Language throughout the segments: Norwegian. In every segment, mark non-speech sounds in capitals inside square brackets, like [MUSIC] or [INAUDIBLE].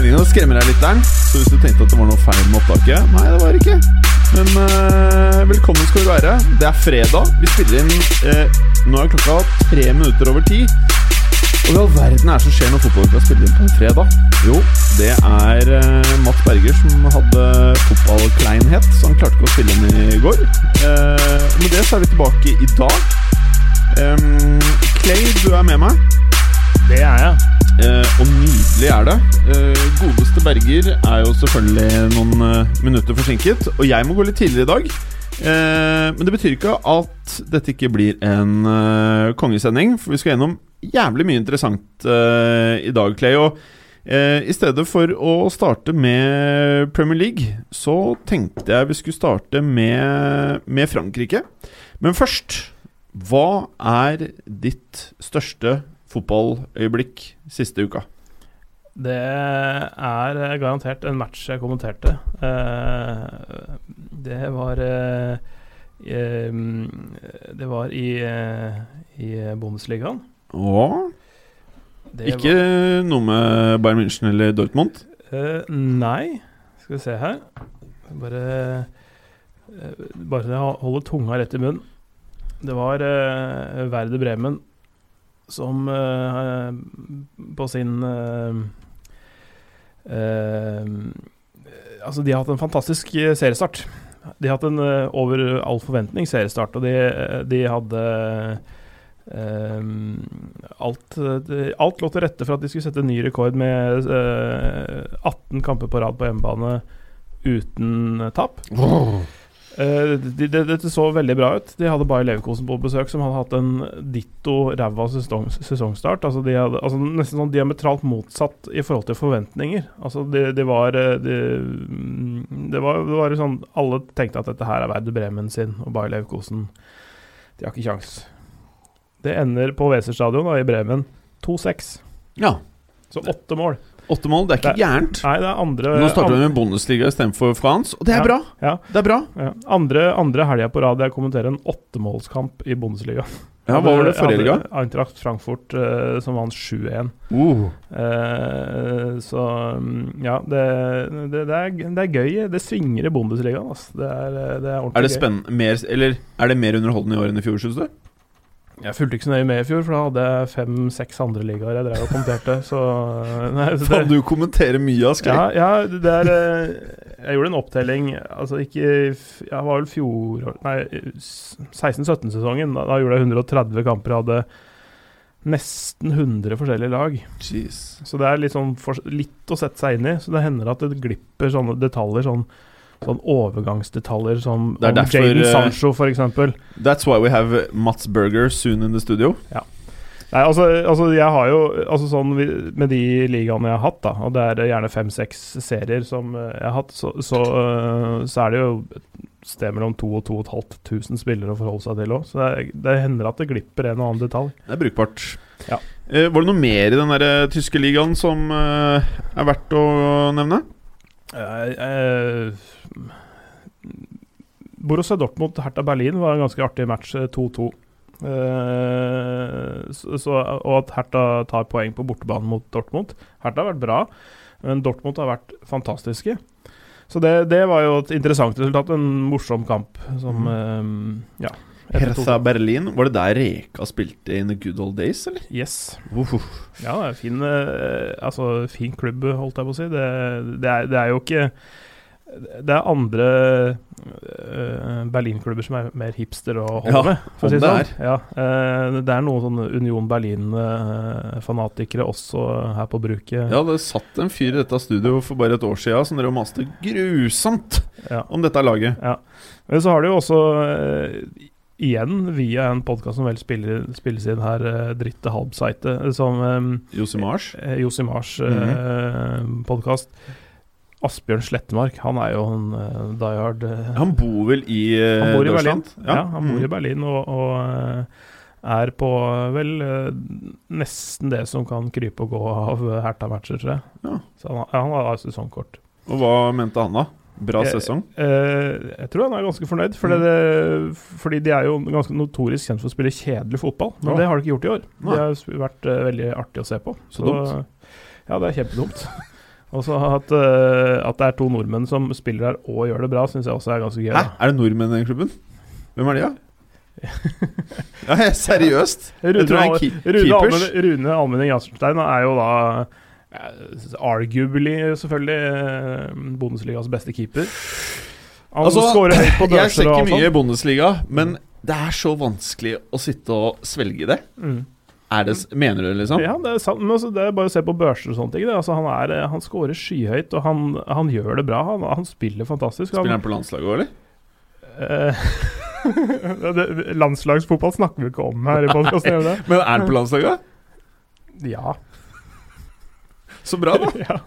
Meningen å skremme deg der. Så hvis du tenkte at det var noe feil med opptaket Nei, det var det ikke. Men uh, velkommen skal du være. Det er fredag. Vi spiller inn uh, Nå er klokka tre minutter over ti. Og hva i all verden er det som skjer når fotballuka spiller inn på en fredag? Jo, det er uh, Matt Berger som hadde fotballkleinhet, så han klarte ikke å spille inn i går. Uh, og med det så er vi tilbake i dag. Um, Clay, du er med meg. Det er jeg. Eh, og nydelig er det. Eh, godeste Berger er jo selvfølgelig noen eh, minutter forsinket, og jeg må gå litt tidligere i dag. Men det betyr ikke at dette ikke blir en kongesending, for vi skal gjennom jævlig mye interessant i dag, Clay. Og i stedet for å starte med Premier League, så tenkte jeg vi skulle starte med, med Frankrike. Men først, hva er ditt største fotballøyeblikk siste uka? Det er garantert en match jeg kommenterte. Eh, det var eh, eh, Det var i, eh, i Bundesligaen. Å? Ikke ikke noe med Bayern München eller Dortmund? eh, Nei, skal vi se her Bare eh, Bare holde tunga rett i munnen. Det var Werder Bremen som uh, på sin uh, Altså, de har hatt en fantastisk seriestart. De har hatt en over all forventning seriestart, og de, de hadde eh, alt, alt lå til rette for at de skulle sette ny rekord med uh, 18 kamper på rad på hjemmebane uten tap. De, dette så veldig bra ut. De hadde Bayer Leverkosen på besøk, som hadde hatt en ditto ræva sesong, sesongstart. Altså, de hadde, altså Nesten sånn diametralt motsatt i forhold til forventninger. Altså, det de var eh, de, mm, det var, det var sånn Alle tenkte at dette her er Werder Bremen sin, og Bayer Leverkosen De har ikke kjangs. Det ender på Weser stadion i Bremen 2-6. Ja. Så åtte mål. Åtte mål, det er ikke Det- gærent. Nei, det er andre Nå starter vi med Bundesliga istedenfor France, og det er Ja. bra! Ja. Det er bra. Ja. Andre, andre helga på rad jeg kommenterer en åttemålskamp i Bundesliga. Ja, Hva var det forrige helga? Eintracht Frankfurt uh, som vant 7-1. Uh. Uh, så um, ja, det, det, det, er, det er gøy. Det svinger i Bundesligaen. Altså. Det, er, eh, det er ordentlig Er det gøy. mer, Eller er det mer underholdende i år enn i fjor, syns du? Jeg fulgte ikke så nøye med i fjor, for da hadde jeg fem-seks andre ligaer jeg drev og kommenterte. Så, nei, så Faen, du kommenterer mye, Ja, Asker. ja, det er eh, Jeg gjorde en opptelling Altså ikke Jeg var vel fjor Nei, 16-17-sesongen. Da, da gjorde jeg 130 kamper. Jeg hadde nesten 100 forskjellige lag. Jeez. Så det er litt sånn litt å sette seg inn i. Så det hender at det glipper sånne detaljer, sånn, sånn overgangsdetaljer som Det er derfor, Jadon eh, Sancho, eksempel. That's why we have Mats Berger soon in the studio. Nei, altså, altså jeg har jo altså sånn Med de ligaene jeg har hatt, da, og det er gjerne fem-seks serier som eh, jeg har hatt, så, så, eh, så er det jo et sted mellom 2000 og 2500 spillere å forholde seg til òg. Så det, det hender at det glipper en og annen detalj. Det er brukbart. Ja. Var det noe mer i den der tyske ligaen som er verdt å nevne? Uh, eh, Borussia Dortmund Hertha Berlin var en ganske artig match, eh, 2-2. Uh, så, så, og at Hertha tar poeng på bortebane mot Dortmund. Hertha har vært bra, men Dortmund har vært fantastiske. Så det, det var jo et interessant resultat. En morsom kamp som eh, Ja. Hertha Berlin. Var det der Reka spilte in the good old days, eller? Yes. Uh. Ja, det er fin, eh, altså, fin klubb, holdt jeg på å si. Det, det, er, det er jo ikke Det er andre uh, Berlin-klubber som er mer hipster å holde Ja, med, for å si det er sånn. Ja, uh, det er noen sånne Union Berlin-fanatikere også her på bruket. Ja, det satt en fyr i dette studioet for bare et år siden som dere maste grusomt Ja. om dette laget. Men så har du jo også uh, igjen via en podkast som vel spiller, spilles inn her, uh, Dritte Halbseite, som um, Josimars. Josimars Mhm. uh, podkast. Asbjørn Slettemark, han er jo en uh, die hard uh, Han bor vel i uh, Han bor i Berlin. Deutschland? Ja, han bor Mm. i Berlin og, og uh, er på vel uh, nesten det som kan krype og gå av uh, Hertha-matcher, tror jeg. Ja. Så han, han har sesongkort. Og hva mente han da? Bra sesong? sesong? Eh, jeg tror han er ganske fornøyd, fordi, Mm. det, fordi de er jo ganske notorisk kjent for å spille kjedelig fotball. Men Ja. det har de ikke gjort i år. Det har vært eh, veldig artig å se på. Så dumt. Ja, det er kjempedumt. [LAUGHS] Og så at, uh, at det er to nordmenn som spiller her og gjør det bra, syns jeg også er ganske gøy. Hæ? da. Er det nordmenn i den klubben? Hvem er de, da? [LAUGHS] ja, ja seriøst? Jeg Rune, tror det er en keep- Rune, keepers. Almen, Rune Almenning Jansenstein er jo da eh, arguably selvfølgelig eh, Bundesligas beste keeper. Han Altså, skårer høyt på Jeg ser ikke mye i Bundesliga, men det er så vanskelig å sitte og svelge det. Mm. Er det, mener du liksom? Ja, det er sant, men altså, det er bare å se på børser og sånne ting. Det. Altså, han, er, eh, han scorer skyhøyt, og han, han gjør det bra. Han, han spiller fantastisk. Spiller Han, på landslaget òg, eller? eh, [LAUGHS] landslagsfotball snakker vi ikke om her i podkasten? [LAUGHS] Men er han på landslaget? Ja. Så bra, da. [LAUGHS] ja.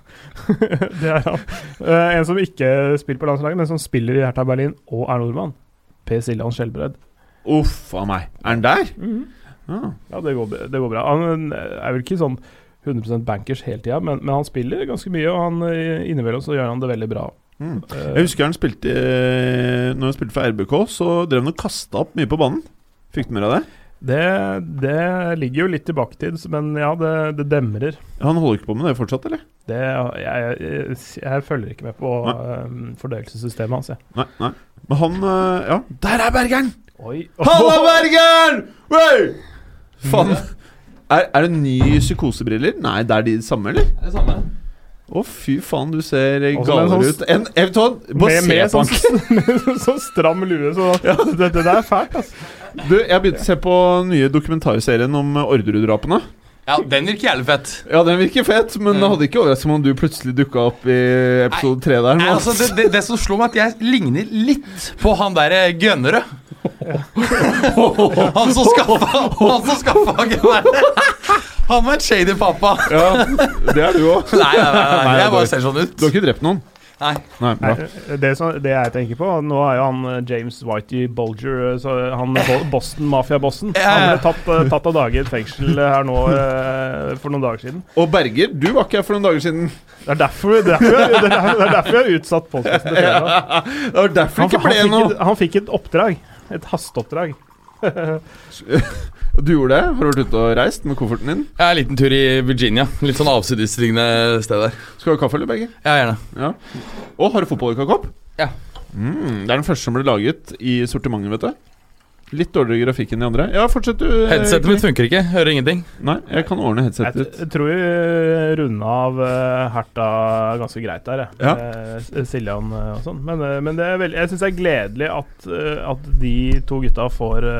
det er han. Uh, en som ikke spiller på landslaget, men som spiller i Hertha Berlin og er nordmann. Per Siljan Skjelbred. Uff a meg. Er han der? Ah. Ja, det går, det går bra. Han er vel ikke sånn 100% bankers hele tida, men, men han spiller ganske mye, og han eh, innimellom så gjør han det veldig bra. Mm. Eh, Jeg husker han spilte Når han spilte for RBK, så drev han og kasta opp mye på banen. Fikk du mer av det? Det, det ligger jo litt tilbake til, men ja, det, det demrer. Han holder ikke på med det fortsatt, eller? Det, jeg, jeg, jeg følger ikke med på um, fordøyelsessystemet hans, jeg. Nei. nei Men han Ja, der er Bergeren! Oi. Halla, [LAUGHS] Bergeren! Wey! Faen. Er, er det ny psykosebriller? Nei, det er de samme, eller? Det er det samme. Å, fy faen, du ser galere sånn ut enn Everton. Bare Med, se [LAUGHS] med, sånn, med sånn stram lue, så [LAUGHS] det, det der er fælt, altså. Du, jeg har begynt å se på nye dokumentarserien om Orderud-drapene. Ja, den virker jævlig fett. Ja, den virker fett, men det hadde ikke overrasket meg om du plutselig dukka opp i episode tre der. Nei, altså, det, det, det som slo meg, at jeg ligner litt på han derre gønnere. Han som skaffa Han som skaffa geværet. Han var en shady pappa. Ja, det er du òg. Nei, nei, nei, nei, jeg bare- ser sånn ut. Du har ikke drept noen? Nei. Nei. Nei, det, som, det jeg tenker på Nå er jo han eh, James Whitey Bolger, eh, så han Boston-mafia-bossen. Han ble tatt, eh, tatt av dage i et fengsel her nå for noen dager siden. Og Berger, du var ikke her for noen dager siden. Det er derfor, det er derfor, det er derfor, er jeg har utsatt podkasten til fredag. [LAUGHS] Det var derfor det Han, ikke han, ble noe. han fikk et oppdrag. Et hasteoppdrag. [LAUGHS] Du gjorde det? Har du vært ute og reist med kofferten din? Jeg er en liten tur i Virginia. Litt sånn avsidesliggende sted der. Skal du ha kaffe eller begge? Ja, gjerne. Ja. Og har du fotballukakopp? Ja. Mm, det er den første som ble laget i sortimentet, vet du. Litt dårligere grafikk enn de andre. Ja, fortsett du. eh, Headsetet mitt funker ikke. Hører ingenting. Nei, jeg kan ordne headsetet ditt. jeg tror vi runda av uh, Herta ganske greit der, jeg. Ja. Eh, Siljan eh, og sånn. Men, eh, men det er veldig, jeg syns det er gledelig at, eh, at de to gutta får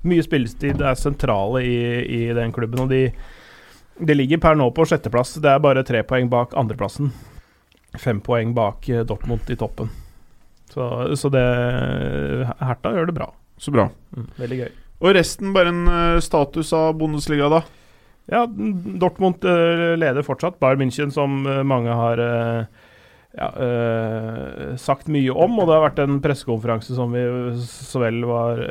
Mye mye det er sentrale i, i den klubben. Og de, de ligger per nå på sjetteplass. Det er bare tre poeng bak andreplassen. Fem poeng bak eh, Dortmund i toppen. Så, så det Herta gjør det bra. Så bra. Mm, veldig gøy. Og resten bare en eh, status av Bundesliga, da. Ja, Dortmund eh, leder fortsatt. Bayern München, som eh, mange har ja, eh, sagt mye om. Og det har vært en pressekonferanse som vi så vel var,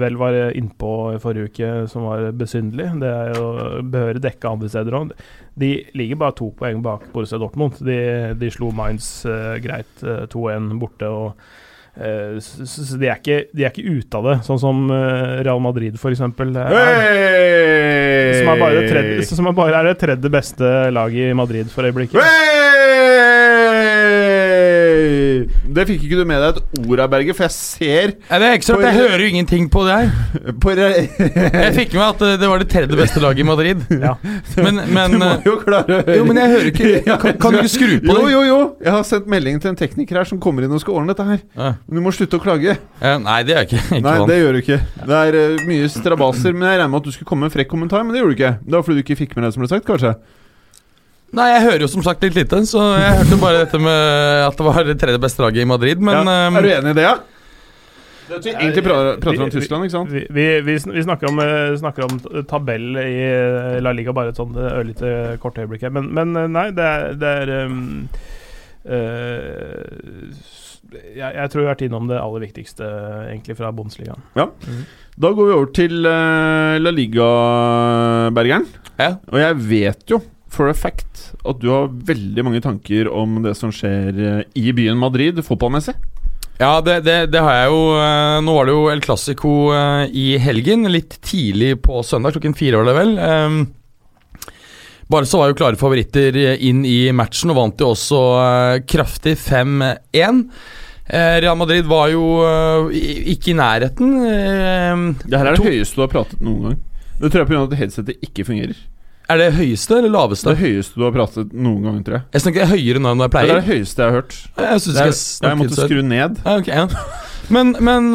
vel var innpå i forrige uke, som var besynderlig. Det er jo behørig dekka andre steder òg. De ligger bare to poeng bak Borussia Dortmund. De, de slo Mainz eh, greit eh, 2-1 borte. og de, er ikke, de er ikke ute av det, sånn som eh, Real Madrid, f.eks. Som er bare det tredje, som er bare er det tredje beste laget i Madrid for øyeblikket. Hey! Det fikk ikke du med deg et ord av, Berger, for jeg ser Nei, det er ikke så rart. Jeg hører jo ingenting på det her. [LAUGHS] på Jeg fikk med at eh, det var det tredje beste laget i Madrid. [LAUGHS] Ja. Men, men Du må eh, jo klare å høre Jo, men jeg hører ikke [LAUGHS] Kan, kan du ikke skru på det? jo, jo. jo! Jeg har sendt melding til en tekniker her som kommer inn og skal ordne dette her. Ja. Men du må slutte å klage. Nei, det gjør jeg ikke. Nei, det gjør du ikke. Det er eh, mye strabaser. Men jeg regner med at du skulle komme med en frekk kommentar, men det gjorde du ikke. Det var fordi du ikke fikk med deg det som ble sagt, kanskje? Nei, jeg hører jo som sagt litt lite, så jeg hørte bare dette med at det var det tredje beste laget i Madrid, men ja. ehm, Er du enig i det, ja? Det vi egentlig prater, om Tyskland, ikke sant? Vi, vi, vi, vi snakker om, eh, snakker om tabell i eh, La Liga bare et sånt eh, ørlite kort øyeblikk her. Men, men nei, det er, det er um, uh, jeg, jeg tror vi har vært innom det aller viktigste egentlig fra Bundesligaen. Da går vi over til uh, La Liga, Bergeren. Ja. Og jeg vet jo for a fact at du har veldig mange tanker om det som skjer eh, i byen Madrid fotballmessig. Ja, det, det, det har jeg jo. eh, Nå var det jo El Clásico eh, i helgen. Litt tidlig på søndag, klokken fire var det vel. Bare Barca var jo klare favoritter inn i matchen og vant jo også kraftig 5-1. Eh, Real Madrid var jo ikke i nærheten. Det her er det høyeste du har pratet noen gang. Det tror jeg pga. at headsetet ikke fungerer. Er det høyeste eller er laveste? det høyeste du har pratet noen gang, tror jeg. Jeg snakker høyere nå enn jeg pleier. Det er det høyeste jeg har hørt. Jeg synes Det er, jeg jeg måtte skru ned. Ah, ok, ja. Men, men,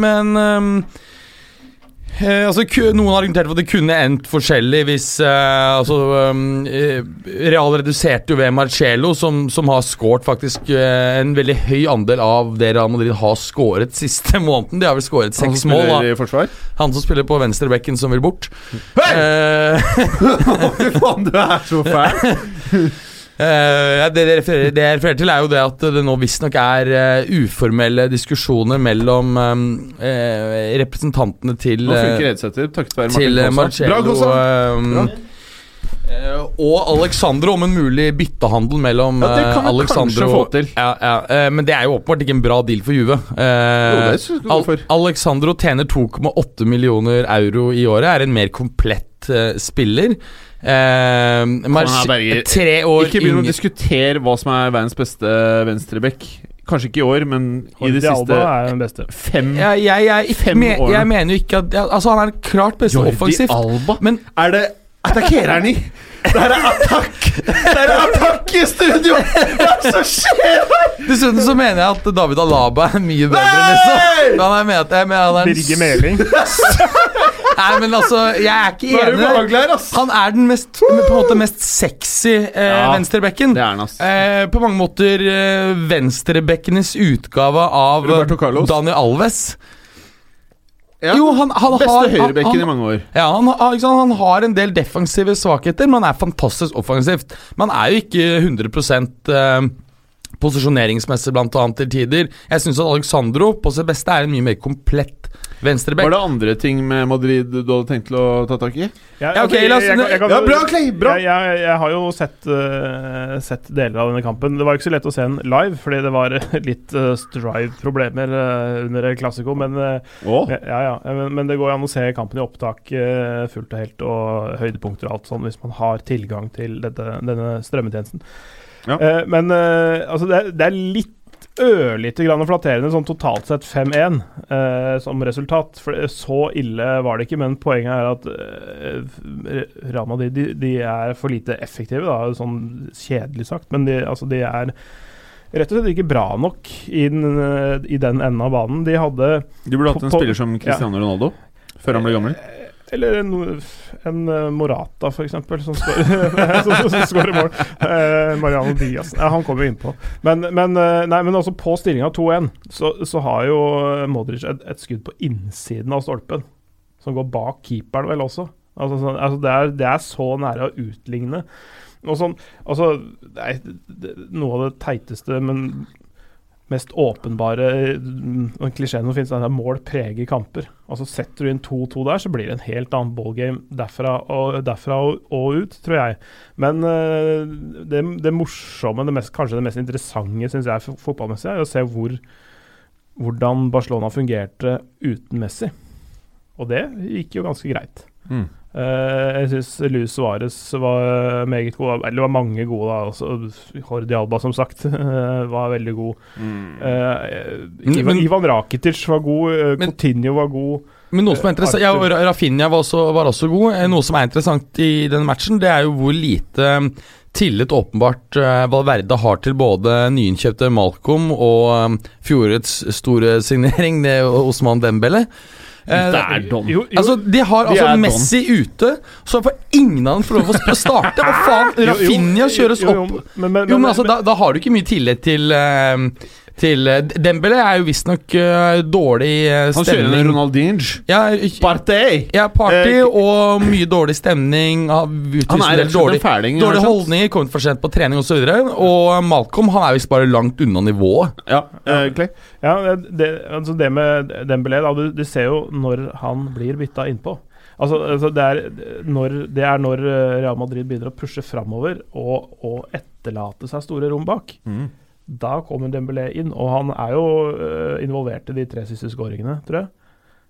men øhm, eh, altså, Noen har argumentert for at det kunne endt forskjellig hvis eh, altså, eh, Real reduserte jo ved Marcello, som, som har skåret faktisk eh, en veldig høy andel av det Real Madrid har skåret siste [LAUGHS] måneden. De har vel skåret Han seks som mål. spiller Da. i forsvar. Han som spiller på venstrebekken som vil bort. Hei! Eh, [LAUGHS] Fy faen, du er så fæl! [LAUGHS] Eh, det, jeg refererer, det jeg refererer til, er jo det at det nå visstnok er eh, uformelle diskusjoner mellom eh, representantene til Nå funker headsetet takket være Martin Marcello og Alexandro om en mulig byttehandel mellom Ja, det kan vi kanskje få til. Ja, ja, men det er jo åpenbart ikke en bra deal for Juve. Jo, det for. Alexandro tjener 2,8 millioner euro i året, er en mer komplett spiller. Berger, tre år Ikke begynn å diskutere hva som er verdens beste venstreback. Kanskje ikke i år, men i Jordi de siste er den beste. fem Ja, jeg, jeg, Fem me, årene. jeg mener jo ikke at ja, Altså, han er klart beste offensivt. Alba? Men Er det Attakkerer han i? Det her er Attack! Det her er Attack i studio! Hva er det som skjer? dessuten så mener jeg at David Alaba er mye bedre, liksom. Han er med, jeg mener han er Birger Meling. Nei, men altså, jeg er ikke enig. er her. Han er den mest, på en måte mest sexy eh, Ja, venstrebekken. Det er han, ass. Eh, på mange måter eh, venstrebekkenes utgave av. Daniel Alves. Ja. Jo, han, han Beste har høyrebekken han, i mange år. Ja, han, han har en del defensive svakheter, men han er fantastisk offensivt. Men han er jo ikke 100 eh, posisjoneringsmessig, annet, til tider. Jeg syns at Alexandro på sitt beste er en mye mer komplett venstreback. Var det andre ting med Madrid du hadde tenkt til å ta tak i? Ja, ok, la oss- Ja, bra, Clay! Bra! Jeg, jeg, jeg har jo sett, uh, sett deler av denne kampen. Det var ikke så lett å se den live, fordi det var litt uh, strive-problemer uh, under Classico. Men, eh, Å, ja, ja, men, men det går an å se kampen i opptak eh, fullt og helt, og høydepunkter og alt sånn, hvis man har tilgang til dette, denne strømmetjenesten. Ja. Uh, men uh, altså, det, er- det er litt ørlite grann flatterende sånn totalt sett 5-1 eh, som resultat. For så ille var det ikke, men poenget er at eh, Madrid de, de er for lite effektive, da, sånn kjedelig sagt. Men de, altså, de er rett og slett ikke bra nok i den, eh, i den enden av banen. De hadde Du burde hatt en På- spiller som Cristiano Ronaldo før han ble gammel. Eller en, en eh, Morata, eksempel, [LAUGHS] som skårer mål. Eh, Mariano Diaz. Ja, han kommer jo innpå. Men, men, eh, nei, men også på stillinga 2-1 så, så har jo Modric et, et skudd på innsiden av stolpen. Som går bak keeperen, vel også. Altså, sånn, altså det, er, det er så nære å utligne. Og sånn, altså, det er noe av det teiteste, men mest åpenbare mm, klisjeen som finnes, er at mål preger kamper. Altså Setter du inn 2-2 der, så blir det en helt annen ballgame derfra og, derfra og ut, tror jeg. Men eh, det, det morsomme, det mest, kanskje det mest interessante, syns jeg fotballmessig, er å se hvor, hvordan Barcelona fungerte uten Messi. Og det gikk jo ganske greit. Mm. Eh, jeg syns Luis Suárez var meget god. Eller det var mange gode, da. Også Hordi Alba, som sagt, [LAUGHS] var veldig god. Mm. Men- Ivan, men- Ivan Rakitic var god. eh, Men- Coutinho var god. Men noe som er interessant Ja, Rafinha var også, var også god. Eh, Noe som er interessant i denne matchen, det er jo hvor lite eh, tillit åpenbart eh, Valverde har til både nyinnkjøpte Malcolm og eh, fjorårets store signering, det er Osman Dembele. Eh, Det er Don. Jo, jo, Altså, De har De altså Messi ute, så får ingen av dem få lov å starte. Hva faen? [LAUGHS] Rafinha kjøres opp. Men, men, Jo, men altså, da, da har du ikke mye tillit til, eh, til eh, Dembélé er jo visstnok uh, dårlig stemning. Han kjører en. Ronaldinho. Ja, Partey! ja, party Eh, og mye dårlig stemning. Han er rett og slett dårlig, en fæling. dårlige holdninger, kommet for sent på trening osv. Og, og Malcolm han er visst bare langt unna nivået. Ja, uh, Ja, det, altså det med Dembélé da, du, du ser jo når han blir bytta innpå. Altså, altså det, er når, det er når eh, Real Madrid begynner å pushe framover og, og etterlate seg store rom bak. Mm. Da kommer Dembélé inn, og han er jo eh, involvert i de tre siste skåringene, tror jeg.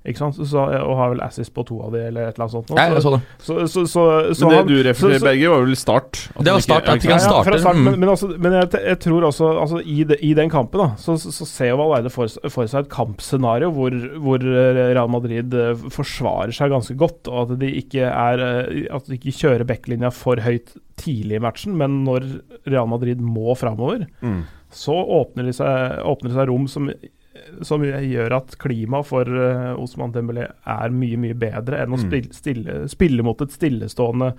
Ikke sant? Så, og har vel assist på to av de, eller et eller annet sånt. nå. Nei, jeg så det. Så, så, så, så, Men det han- du refererer, så- Berger, var vel start? At Det var start, ikke- at ikke han ja, ja, fra starter. Mm. Men, men, altså, men jeg, jeg tror også altså, i, de, I den kampen da så, så, så ser jo Valverde for, for seg et kampscenario hvor, hvor Real Madrid eh, forsvarer seg ganske godt, og at de ikke, er, eh, at de ikke kjører backlinja for høyt tidlig i matchen, men når Real Madrid må framover, Mm. Så åpner det seg, åpner det seg rom som, som gjør at klimaet for uh, Osman Dembélé er mye, mye bedre enn å Mm. spille, stille, spille mot et stillestående,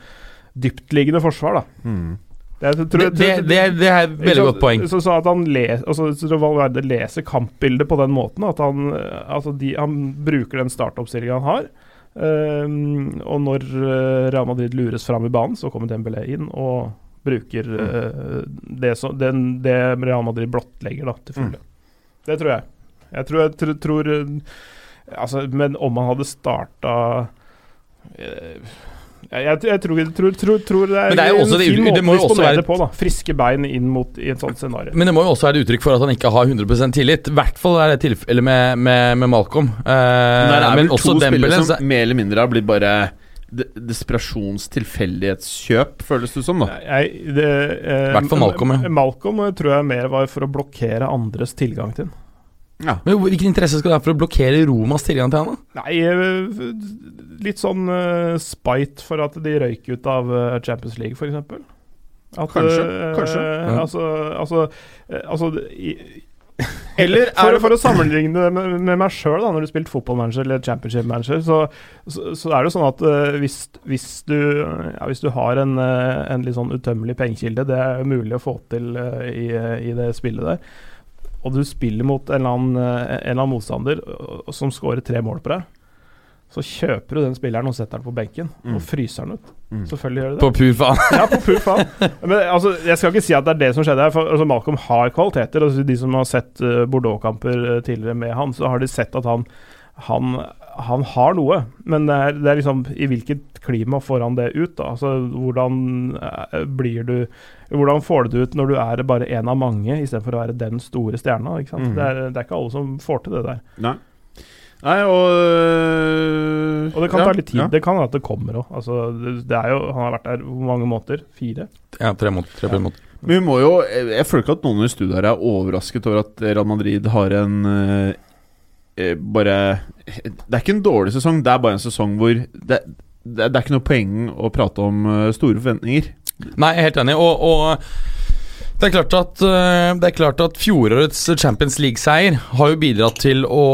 dyptliggende forsvar. da. Mm. Det, tror- Det, det, det, er- det er et veldig så, godt poeng. Så, så at han les, altså, så Valverde leser kampbildet på den måten, at han, altså de, han bruker den startoppstillinga han har. Um, og når eh, Real Madrid lures fram i banen, så kommer Dembélé inn og bruker eh, det, som, den, det Real Madrid blottlegger da, til fulle. Det tror jeg. Jeg tror, jeg tr tror eh, Altså, men om han hadde starta jeg, jeg, jeg tror, tror, tror, tror det er, det er en fin måte å disponere det på. da Friske bein inn mot i et sånt scenario. Men det må jo også være et uttrykk for at han ikke har 100% tillit. I hvert fall er det tilfellet med, med, med Malcolm. Eh, Men der er vel to spillere som mer eller mindre har blitt bare desperasjonstilfeldighetskjøp, føles det som, da. I det, eh, Hvert fall Malcolm, ja. Malcolm eh, tror jeg mer var for å blokkere andres tilgang til den. Ja. Men Hvilken interesse skal det være for å blokkere Romas tilgang til han? da? Nei, eh, litt sånn uh, spite for at de røyk ut av Champions League, f.eks. Kanskje, kanskje. Uh, Altså, altså, altså i, Eller for, det for å sammenligne det med, med meg sjøl, når du spilte fotballmanager eller championship-manager, så, så, så er det jo sånn at uh, hvis, hvis, du, ja, hvis du har en, eh, en litt sånn utømmelig pengekilde, det er mulig å få til uh, i, i det spillet der, og du spiller mot en eller annen, en eller annen motstander som skårer tre mål på deg, så kjøper du den spilleren og setter den på benken, Mm. og fryser den ut. Mm. Selvfølgelig gjør du det. På pur faen. [LAUGHS] Ja, på pur faen. [LAUGHS] Men altså, jeg skal ikke si at det er det som skjedde her. For altså, Malcolm har kvaliteter. Altså, de som har sett uh, Bordeaux-kamper uh, tidligere med han, så har de sett at han, han, han har noe. Men det er, det er liksom i hvilket klima får han det ut? da? Altså, Hvordan uh, blir du Hvordan får du det ut når du er bare en av mange, istedenfor å være den store stjerna? ikke sant? Mm. Det, er, det er ikke alle som får til det der. Nei. Nei, og øh, Og det kan ja, ta litt tid. ja. Det kan være at det kommer òg. Altså, det, det er jo, han har vært der hvor mange måneder? Fire? Ja, tre måneder. Tre måneder. Men vi må jo Jeg jeg føler ikke at noen i studioet her er overrasket over at Real Madrid har en øh, eh, Bare Det er ikke en dårlig sesong, det er bare en sesong hvor det, det, det er ikke noe poeng å prate om øh, store forventninger. Nei, jeg er helt enig. Og, og det er klart at øh, Det er klart at fjorårets Champions League-seier har jo bidratt til å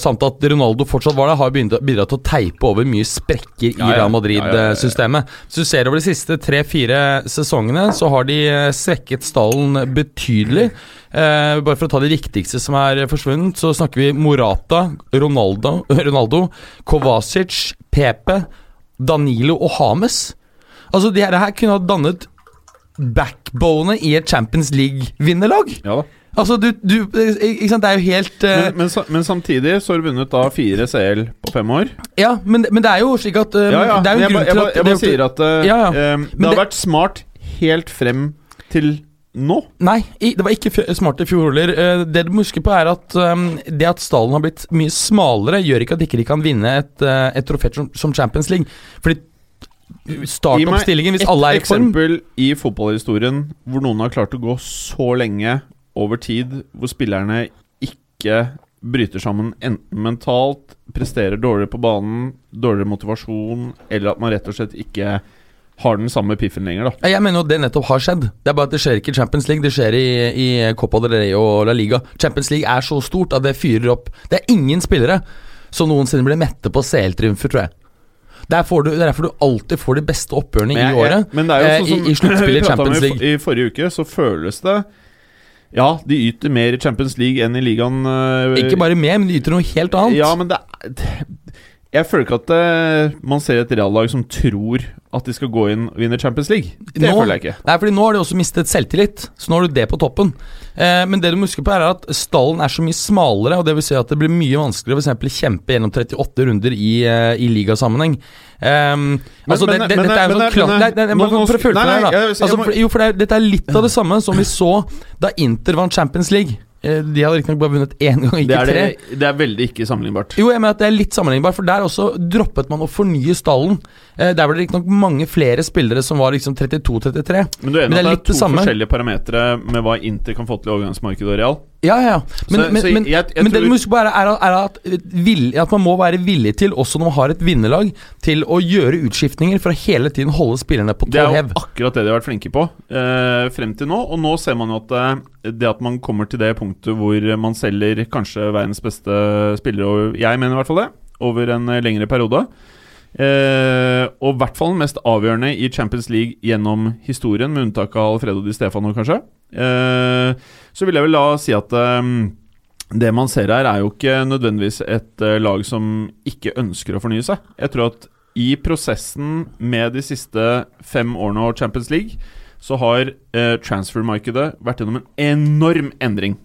Samt at Ronaldo fortsatt var der, har bidratt, til å teipe over mye sprekker i. Real. Madrid-systemet. Hvis du ser over de siste tre-fire sesongene, så har de svekket stallen betydelig. Eh, bare for å ta de viktigste som er forsvunnet, så snakker vi Morata, Ronaldo, [LAUGHS] Ronaldo Kovacic, Pepe, Danilo og Hames. Altså, de her kunne ha dannet backbonet i et Champions League-vinnerlag. Ja da Altså, du, du Ikke sant, det er jo helt uh... men, men, men samtidig så har du vunnet da fire CL på fem år. Ja, men, men det er jo slik at uh, Ja, ja. Det er jo en grunn ba- til at jeg bare sier at uh, Ja, ja. øh, det har det- vært smart helt frem til nå. Nei, det var ikke smart i fjor heller. Eh, det du må huske på, er at um, det at stallen har blitt mye smalere, gjør ikke at de ikke kan vinne et, et trofé som, som Champions League. Fordi startoppstillingen, hvis alle er i form eksempel i fotballhistorien hvor noen har klart å gå så lenge over tid, hvor spillerne ikke bryter sammen enten mentalt, presterer dårligere på banen, dårligere motivasjon, eller at man rett og slett ikke har den samme piffen lenger, da. Jeg mener jo det nettopp har skjedd. Det er bare at det skjer ikke i Champions League, det skjer i, i Copa del Rey og La Liga. Champions League er så stort at det fyrer opp Det er ingen spillere som noensinne blir mette på CL-triumfer, tror jeg. Der får du, er derfor du alltid får de beste oppgjørene i året. men det er jo eh, sånn som i, i sluttspillet i [LAUGHS] Champions League. I forrige uke så føles det Ja, de yter mer i Champions League enn i ligaen. øh, Ikke bare mer, men de yter noe helt annet. Ja, men det Jeg føler ikke at uh, man ser et reallag som tror at de skal gå inn og vinne Champions League. Det Nå- føler jeg ikke. Nei, fordi nå har de også mistet selvtillit, så nå har du det på toppen. Eh, men det du må huske på er at stallen er så mye smalere, og det vil si at det blir mye vanskeligere eksempel å kjempe gjennom 38 runder i, uh, i ligasammenheng. Um, altså, men- det, det, men- dette er jo sånn klart Nei, nei, nei, for- å nå- fullføre nei, her, da. Altså, for, jo, for det er, dette er litt av [LAUGHS] det samme som vi så da Inter vant Champions League. Eh, de hadde riktignok bare vunnet én gang, Det ikke er, tre. det, det er veldig ikke sammenlignbart. Jo, jeg mener at det er litt sammenlignbart, for der også droppet man å fornye stallen. Eh, der var det riktignok mange flere spillere som var liksom 32-33. Men du er enig Men det er at det er to samme. forskjellige parametere med hva Inter kan få til i overgangsmarkedet og Real? Ja, ja. Men, Så- men, så men, jeg- jeg men det du må huske på er, er, at, vill, at man må være villig til, også når man har et vinnerlag, til å gjøre utskiftninger for å hele tiden holde spillerne på Det er jo akkurat det de har vært flinke på eh, frem til nå. Og nå ser man jo at eh, det at man kommer til det punktet hvor man selger kanskje verdens beste spillere, og jeg mener i hvert fall det, over en eh, lengre periode. Eh, og i hvert fall mest avgjørende i Champions League gjennom historien, med unntak av Alfredo Di Stefano, kanskje. Eh, så vil jeg vel da si at eh, det man ser her, er jo ikke nødvendigvis et eh, lag som ikke ønsker å fornye seg. Jeg tror at i prosessen med de siste fem årene og Champions League, så har eh, transfermarkedet vært gjennom en enorm endring.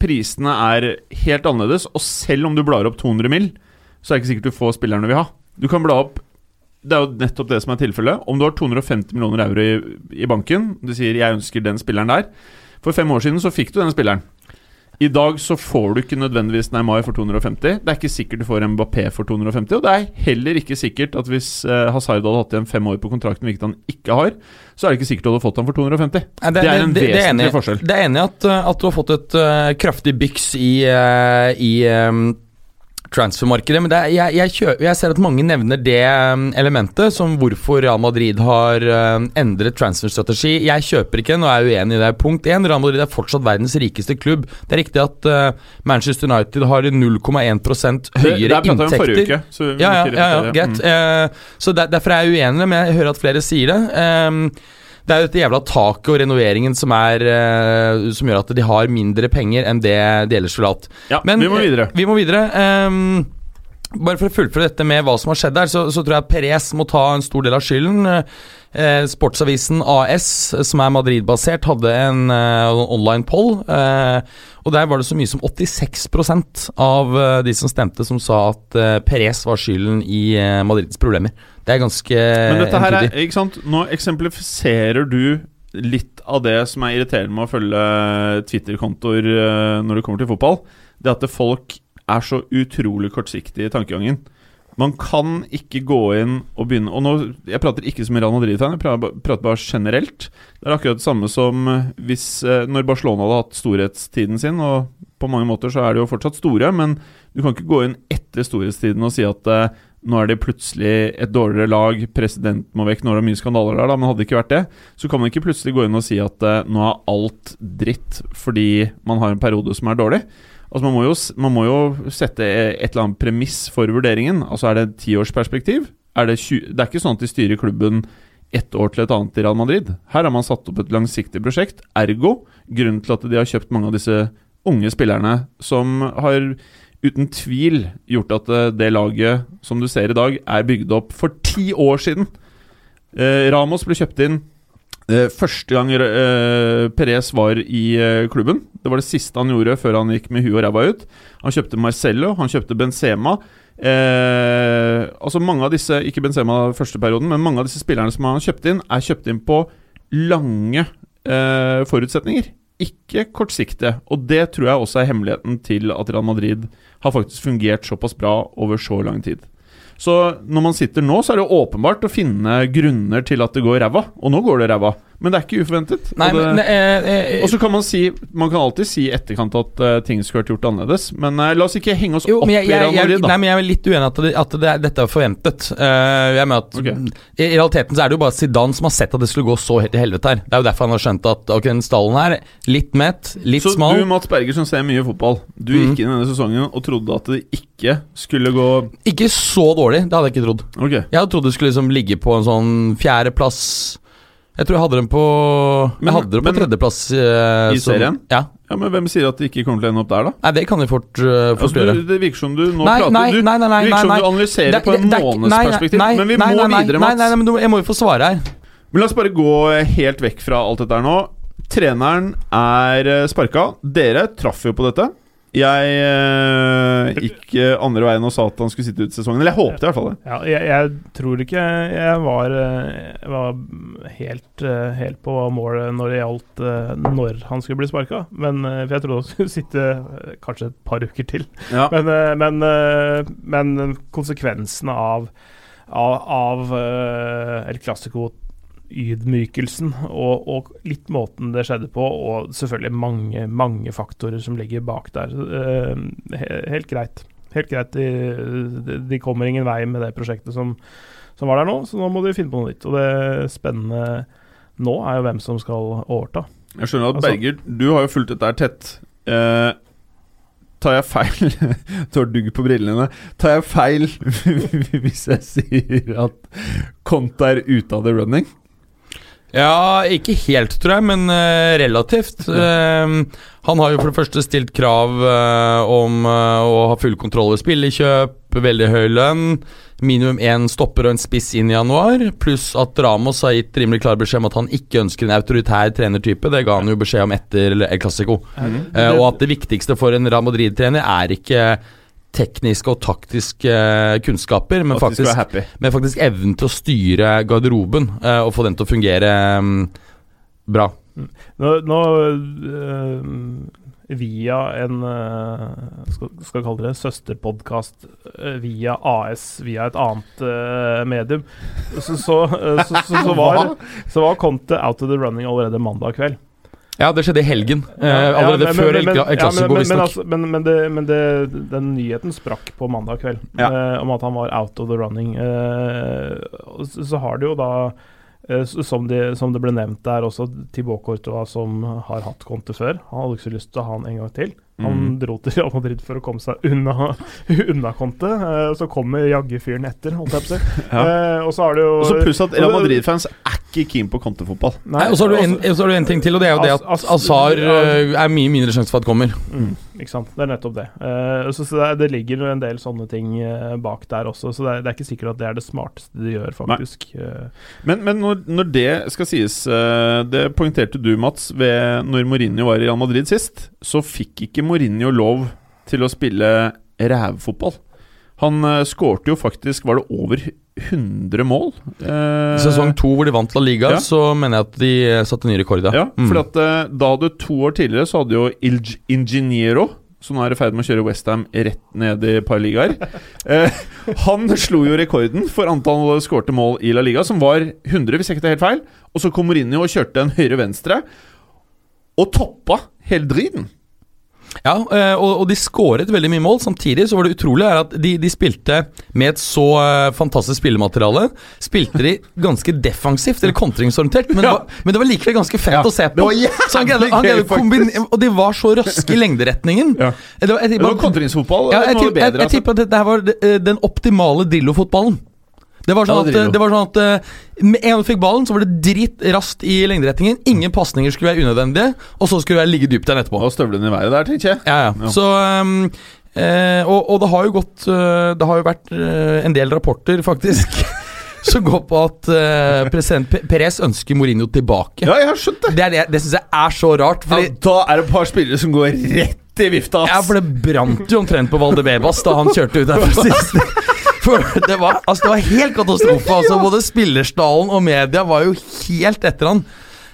Prisene er helt annerledes, og selv om du blar opp 200 mill., så er det ikke sikkert du får spillerne du vil ha. Du kan bla opp Det er jo nettopp det som er tilfellet. Om du har 250 millioner euro i, i banken, du sier 'jeg ønsker den spilleren der' For fem år siden så fikk du den spilleren. I dag så får du ikke nødvendigvis Neymar for 250. Det er ikke sikkert du får Mbappé for 250. Og det er heller ikke sikkert at hvis eh, Hazard hadde hatt igjen fem år på kontrakten, hvilket han ikke har, så er det ikke sikkert du hadde fått ham for 250. Nei, det er en det- det er vesentlig enig. forskjell. Det er enig at, uh, at du har fått et uh, kraftig byks i, uh, i um, transfermarkedet, men det er, jeg, jeg, kjø, jeg ser at mange nevner det um, elementet som hvorfor Real Madrid har um, endret transferstrategi. Jeg kjøper ikke den og er uenig i det. Punkt 1. Real Madrid er fortsatt verdens rikeste klubb. Det er riktig at uh, Manchester United har 0,1 Det, høyere det det inntekter. forrige uke. Så Ja, ja, ja, ja greit. Mm. Uh, så der, Derfor er jeg uenig, men jeg hører at flere sier det. Ehm, det er jo dette jævla taket og renoveringen som, er, eh, som gjør at de har mindre penger enn det de ellers ville hatt. Ja, Men, vi må videre. eh, Vi må videre. Um, bare for å fullføre dette med hva som har skjedd der, så, så tror jeg Perez må ta en stor del av skylden. Eh, Sportsavisen AS, som er Madrid-basert, hadde en eh, online poll. Eh, og der var det så mye som 86 av eh, de som stemte, som sa at eh, Perez var skylden i eh, Madrids problemer. Det er ganske Men dette her er, ikke sant Nå eksemplifiserer du litt av det som er irriterende med å følge Twitter-kontoer når det kommer til fotball. Det at folk er så utrolig kortsiktige i tankegangen. Man kan ikke gå inn og begynne Og nå, Jeg prater ikke som Real Madrid-tegn, jeg prater, bare generelt. Det er akkurat det samme som eh, hvis eh, når Barcelona hadde hatt storhetstiden sin, og på mange måter så er de jo fortsatt store, men du kan ikke gå inn etter storhetstiden og si at eh, nå er det plutselig et dårligere lag, president må vekk, nå er det mye skandaler der, da, men hadde det ikke vært det, så kan man ikke plutselig gå inn og si at eh, nå er alt dritt fordi man har en periode som er dårlig. Altså man må, jo, man må jo sette et eller annet premiss for vurderingen. Altså Er det et tiårsperspektiv? Er det, 20, det er ikke sånn at de styrer klubben ett år til et annet i Real Madrid. Her har man satt opp et langsiktig prosjekt. Ergo grunnen til at de har kjøpt mange av disse unge spillerne, som har uten tvil gjort at eh, det laget som du ser i dag, er bygd opp for ti år siden. Eh, Ramos ble kjøpt inn første gang uh, Perez var i uh, klubben. Det var det siste han gjorde før han gikk med huet og ræva ut. Han kjøpte Marcello, han kjøpte Benzema. Uh, altså mange av disse, Ikke Benzema første perioden, men mange av disse spillerne som han kjøpte inn, er kjøpt inn på lange eh, forutsetninger. Ikke kortsiktige. Og det tror jeg også er hemmeligheten til at Real Madrid har faktisk fungert såpass bra over så lang tid. Så når man sitter nå, så er det åpenbart å finne grunner til at det går ræva. Og nå går det ræva. Men det er ikke uforventet. Nei, og, det, men, eh, eh, og så kan man si Man kan alltid si i etterkant at uh, ting skulle vært gjort annerledes. Men uh, la oss ikke henge oss Jo, opp jeg, jeg, i Real Madrid, da. nei, men jeg er litt uenig at, det, at det, er- dette er forventet. Uh, jeg mener at okay. I i realiteten så er det jo bare Zidane som har sett at det skulle gå så helt til helvete her. Det er jo derfor han har skjønt at ok, den stallen her, litt mett, litt så smal du, Mats Berger, som ser mye fotball, du mm. gikk inn i denne sesongen og trodde at det ikke skulle gå Ikke så dårlig, det hadde jeg ikke trodd. Okay. Jeg hadde trodd det skulle liksom ligge på en sånn fjerdeplass Jeg tror jeg hadde dem på Jeg hadde dem på men- tredjeplass. eh, I som- serien? Ja. Ja, Men hvem sier at de ikke kommer til å ende opp der, da? Nei, det kan de fort, uh, fort Altså, gjøre. du, det virker som du nå Nei, prater nei, du, nei, nei, nei, Det virker som du analyserer Det- på en det- det er månedsperspektiv. Men vi må videre, Mats. nei, nei, men jeg må jo få svare her. Men la oss bare gå helt vekk fra alt dette her nå. Treneren er sparka. Dere traff jo på dette. Jeg eh, gikk eh, andre veien og sa at han skulle sitte ut sesongen. Eller jeg håpet i hvert fall det. Ja, jeg, jeg tror ikke jeg var, eh, var helt, eh, helt på målet når det gjaldt eh, når han skulle bli sparka. Men eh, For jeg trodde han skulle [LAUGHS] sitte eh, kanskje et par uker til. Ja. Men, eh, men, eh, men konsekvensene av, av, av eh, El Clásico-ydmykelsen og, og litt måten det skjedde på, og selvfølgelig mange, mange faktorer som ligger bak der. Uh, helt greit. Helt greit. De, de, kommer ingen vei med det prosjektet som, som var der nå, så nå må de finne på noe nytt. Og det spennende nå er jo hvem som skal overta. Jeg skjønner at Altså- Berger, du har jo fulgt dette her tett. Eh, tar jeg feil [LAUGHS] Du har dugg på brillene. Tar jeg feil [LAUGHS] hvis jeg sier at Conte er ute av the running? Ja, ikke helt, tror jeg, men uh, relativt. [LAUGHS] Uh, han har jo for det første stilt krav uh, om eh, å ha full kontroll over spillekjøp, veldig høy lønn, minimum én stopper og en spiss inn i januar, pluss at Ramos har gitt rimelig klar beskjed om at han ikke ønsker en autoritær trenertype. Det ga han jo beskjed om etter El Clásico. Eh, og at det viktigste for en Real Madrid-trener er ikke tekniske og taktiske eh, kunnskaper, men faktisk men faktisk evnen til å styre garderoben eh, og få den til å fungere um, bra. Nå, nå øh, via en øh, skal, skal kalle det søsterpodkast via AS, via et annet øh, medium, så, så, så, så, så, [LAUGHS] var, så var Conte out of the running allerede mandag kveld. Ja, det skjedde i helgen. Eh, Ja, allerede men- før men- El men- men- visstnok. altså- Men, men, det, men det, den nyheten sprakk på mandag kveld, Ja. eh, om at han var out of the running. Eh, så, så har det jo da som, de, som det ble nevnt der også, Thibaut Courtois som har hatt Conte før. Han hadde ikke så lyst til å ha han en gang til. Han Mm. dro til Real Madrid for å komme seg unna, [LAUGHS] unna Conte. Eh, så kommer jaggu fyren etter, holdt jeg på å si. [LAUGHS] Ja. Eh, og så har det jo Og så pluss at Real Madrid-fans ikke keen på Conte-fotball. Nei, og så har du en, så har du en ting til, og det er jo det at As- Azar eh, er mye mindre sjanse for at kommer. Mm, ikke sant. Det er nettopp det. Uh, så så det, det ligger en del sånne ting eh, bak der også, så det er, det er ikke sikkert at det er det smarteste de gjør, faktisk. Uh, Men, men når, når det skal sies uh, Det poengterte du, Mats, ved når Mourinho var i Real Madrid sist. Så fikk ikke Mourinho lov til å spille rævfotball. Han uh, skårte jo faktisk Var det over 100 mål? Eh, I sesong to hvor de vant La Liga, Ja. så mener jeg at de eh, satte ny rekord, ja. Ja, Mm. for at eh, da hadde to år tidligere så hadde jo Il Ingeniero som nå er i ferd med å kjøre Westham rett ned i par ligaer. [LAUGHS] Eh, han slo jo rekorden for antall skårte mål i La Liga, som var 100, hvis jeg ikke tar helt feil. Og så kom Mourinho og kjørte en høyre-venstre, og toppa hele driten. Ja, eh, og, de skåret veldig mye mål. Samtidig så var det utrolig er at de, de spilte med et så eh, fantastisk spillemateriale. Spilte de ganske defensivt, eller kontringsorientert, men, [LAUGHS] Ja. men det var likevel ganske fett Ja, å se på. Så han greide, han greide Og de var så raske i lengderetningen. Ja. Det var, jeg, jeg, jeg, jeg tipper at dette var eh, den optimale Drillo-fotballen. Det var, sånn at, det var sånn at eh, Med en gang du fikk ballen, så var det dritt raskt i lengderetningen. Ingen pasninger skulle være unødvendige, og så skulle jeg ligge dypt igjen etterpå. Og støvlene i været der, tenker jeg. Ja, ja. Ja. Så um, eh, og, og det har jo gått eh, Det har jo vært eh, en del rapporter, faktisk, [LAUGHS] som går på at eh, president Pe- Perez ønsker Mourinho tilbake. Ja, jeg har skjønt det. Det, er det, det syns jeg er så rart. Ja, da er det et par spillere som går rett i vifta. ja, for det brant jo omtrent på Valdebebas da han kjørte ut derfra sist. [LAUGHS] For det var, altså, det var helt katastrofe. [LAUGHS] Altså, både spillerstallen og media var jo helt etter han.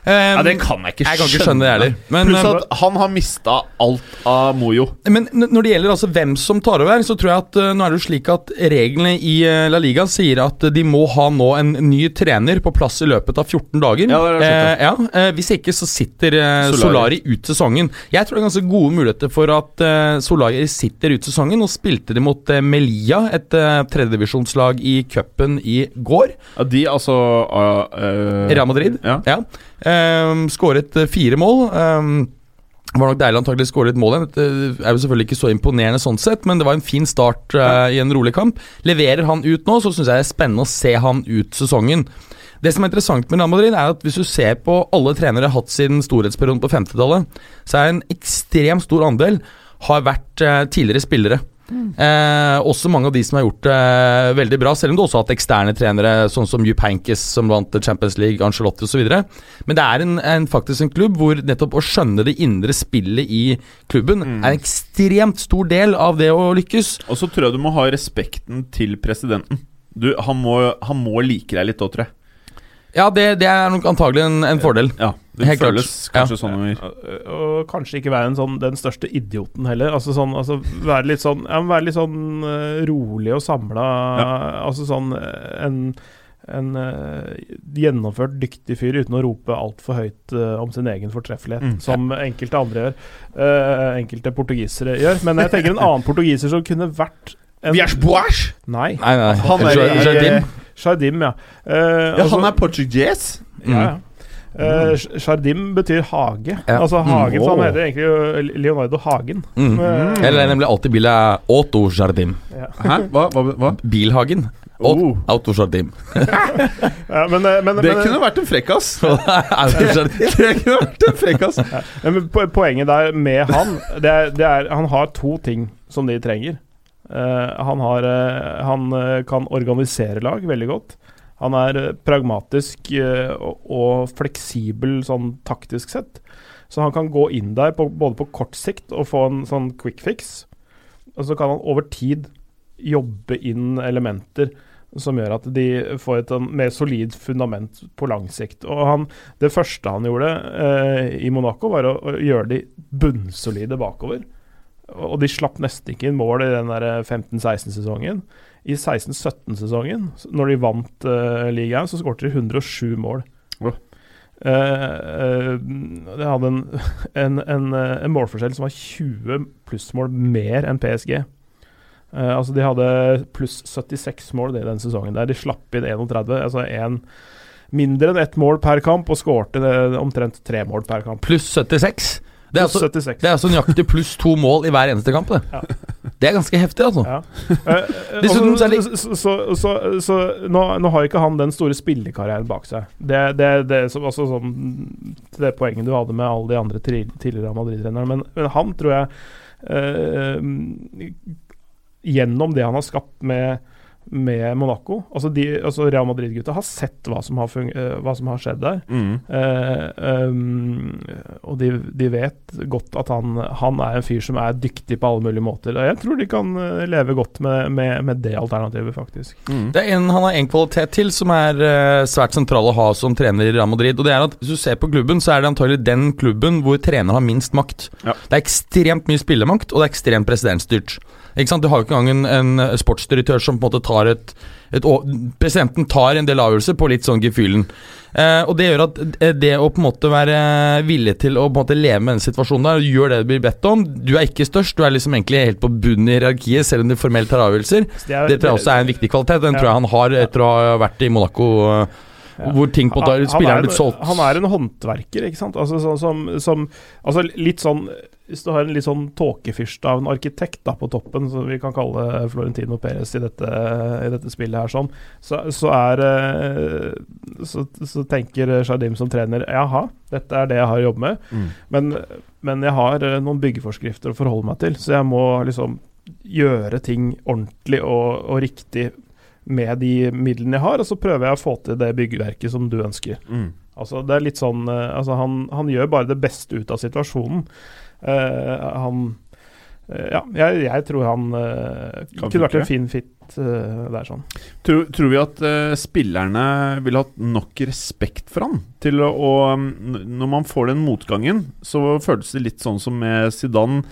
Um, Ja, det kan jeg ikke skjønne. Jeg kan ikke skjønne det heller. Men, Pluss um, at han har mista alt av Mojo. Men når det gjelder altså hvem som tar over, så tror jeg at uh, nå er det jo slik at reglene i uh, La Liga sier at uh, de må ha nå en ny trener på plass i løpet av 14 dager. Ja, det er eh, ja, eh, Hvis ikke så sitter uh, Solari. Solari. ut sesongen. Jeg tror det er ganske gode muligheter for at uh, Solari sitter ut sesongen. Og spilte de mot uh, Melia, et uh, tredjedivisjonslag i cupen i går. Ja, de altså uh, uh, Real Madrid. Ja. Ja. Ehm, skåret eh, fire mål. Ehm, det var nok deilig antagelig å skåre litt mål igjen. Det er jo selvfølgelig ikke så imponerende sånn sett, men det var en fin start eh, i en rolig kamp. Leverer han ut nå, så syns jeg det er spennende å se han ut sesongen. Det som er interessant med Real Madrid, er at hvis du ser på alle trenere hatt siden storhetsperioden på 50-tallet, så er en ekstremt stor andel har vært eh, tidligere spillere. Eh, også mange av de som har gjort det eh, veldig bra, selv om du også har hatt eksterne trenere, sånn som Jupp Hankis, som vant Champions League, Angelotti osv. Men det er en, en, faktisk en klubb hvor nettopp å skjønne det indre spillet i klubben mm. er en ekstremt stor del av det å lykkes. Og så tror jeg du må ha respekten til presidenten. Du, han, må, han må like deg litt òg, tror jeg. Ja, det, det, er nok antagelig en, en fordel. Ja, det Helt føles klart. kanskje ja. sånn ja. Og kanskje ikke være en sånn, den største idioten heller. Altså sånn, altså Være litt sånn, ja, være litt sånn uh, rolig og samla. Ja. Altså sånn en, en uh, gjennomført dyktig fyr uten å rope altfor høyt uh, om sin egen fortreffelighet, mm. som enkelte andre gjør. enkelte portugisere gjør. Men jeg tenker en annen portugiser som kunne vært en, Vias Boas? Nei. nei, nei. Han er Jardim. Jardim, ja. Uh, ja altså, han er portugis? Mm. Ja, ja. Uh, Jardim betyr hage. Ja. Altså Hagen, mm. så han heter egentlig Leonardo Hagen. Mm. Uh, Eller nemlig alltid bilen Otto Jardim. Ja. Hæ? Hva? hva, hva? Bilhagen. Oh. Autojardim. [LAUGHS] ja, men, men, det men, kunne vært en frekkas. [LAUGHS] [LAUGHS] det kunne vært en frekkas. Ja, men poenget der med han, det er, det er Han har to ting som de trenger. Uh, han, har, uh, han uh, kan organisere lag veldig godt. Han er pragmatisk og, fleksibel sånn taktisk sett. Så han kan gå inn der på, både på kort sikt og få en sånn quick fix. Og så kan han over tid jobbe inn elementer som gjør at de får et mer solid fundament på lang sikt. Og han, Det første han gjorde i Monaco, var å, å gjøre de bunnsolide bakover. Og de slapp nesten ikke inn mål i den 15-16-sesongen. I 16-17-sesongen, når de vant uh, ligaen, så skåret de 107 mål. Oh. Uh, uh, de hadde en, [LAUGHS] en, en, en, målforskjell som var 20 plussmål mer enn PSG. Altså De hadde pluss 76 mål i den sesongen. der De slapp inn 31, altså en mindre enn ett mål per kamp, og skårte omtrent tre mål per kamp. Pluss 76? Det er, altså, det er altså nøyaktig pluss to mål i hver eneste kamp. Det, ja. det er ganske heftig, altså. Ja. [LAUGHS] Eh, Dessuten så, så, så, så nå, nå, har ikke han den store spillekarrieren bak seg. Det, det, det som, altså, sånn, det poenget du hadde med alle de andre tidligere Madrid-trenerne. Men, men, han tror jeg eh, Gjennom det han har skapt med med Monaco. Altså, de, altså Real Madrid-gutta har sett hva som har, uh, hva som har skjedd der. Mm. Eh, um, og de, de, vet godt at han, han, er en fyr som er dyktig på alle mulige måter. Og jeg tror de kan uh, leve godt med, med, med det alternativet, faktisk. Mm. Det er en, Han har en kvalitet til som er svært sentral å ha som trener i Real Madrid. Og det er at Hvis du ser på klubben, så er det antagelig den klubben hvor trener har minst makt. Ja. Det er ekstremt mye spillemakt, og det er ekstremt presidentstyrt. Ikke sant? Du har jo ikke engang en, en sportsdirektør som på en måte tar et, et, Presidenten tar en del avgjørelser på litt sånn gefühlen. Eh, og det gjør at eh, det å på en måte være villig til å på en måte leve med den situasjonen der, gjør det du blir bedt om Du er ikke størst, du er liksom egentlig helt på bunnen i hierarkiet, selv om du formelt tar avgjørelser. Det, er, det tror jeg også er en viktig kvalitet. Den ja. tror jeg han har etter å ha vært i Monaco. Ja. Hvor ting på en måte spilleren er blitt solgt. Han er en håndverker, ikke sant. Altså, så, som, som, altså litt sånn hvis du har en litt sånn tåkefyrste av en arkitekt da, på toppen, som vi kan kalle Florentino Perez i dette, i dette spillet her, sånn, så, så, er eh, så, så, tenker Shardim som trener jaha, dette er det jeg har å jobbe med, mm. men, men, jeg har eh, noen byggeforskrifter å forholde meg til, så jeg må liksom gjøre ting ordentlig og, og riktig med de midlene jeg har, og så prøver jeg å få til det byggverket som du ønsker. Mm. Altså, det er litt sånn eh, altså, han, han gjør bare det beste ut av situasjonen. Uh, han uh, Ja, jeg, jeg, tror han uh, kunne vært en fin fit der, sånn. Tror, tror vi at spillerne ville hatt nok respekt for han til å, å um, Når man får den motgangen, så føles det litt sånn som med Zidane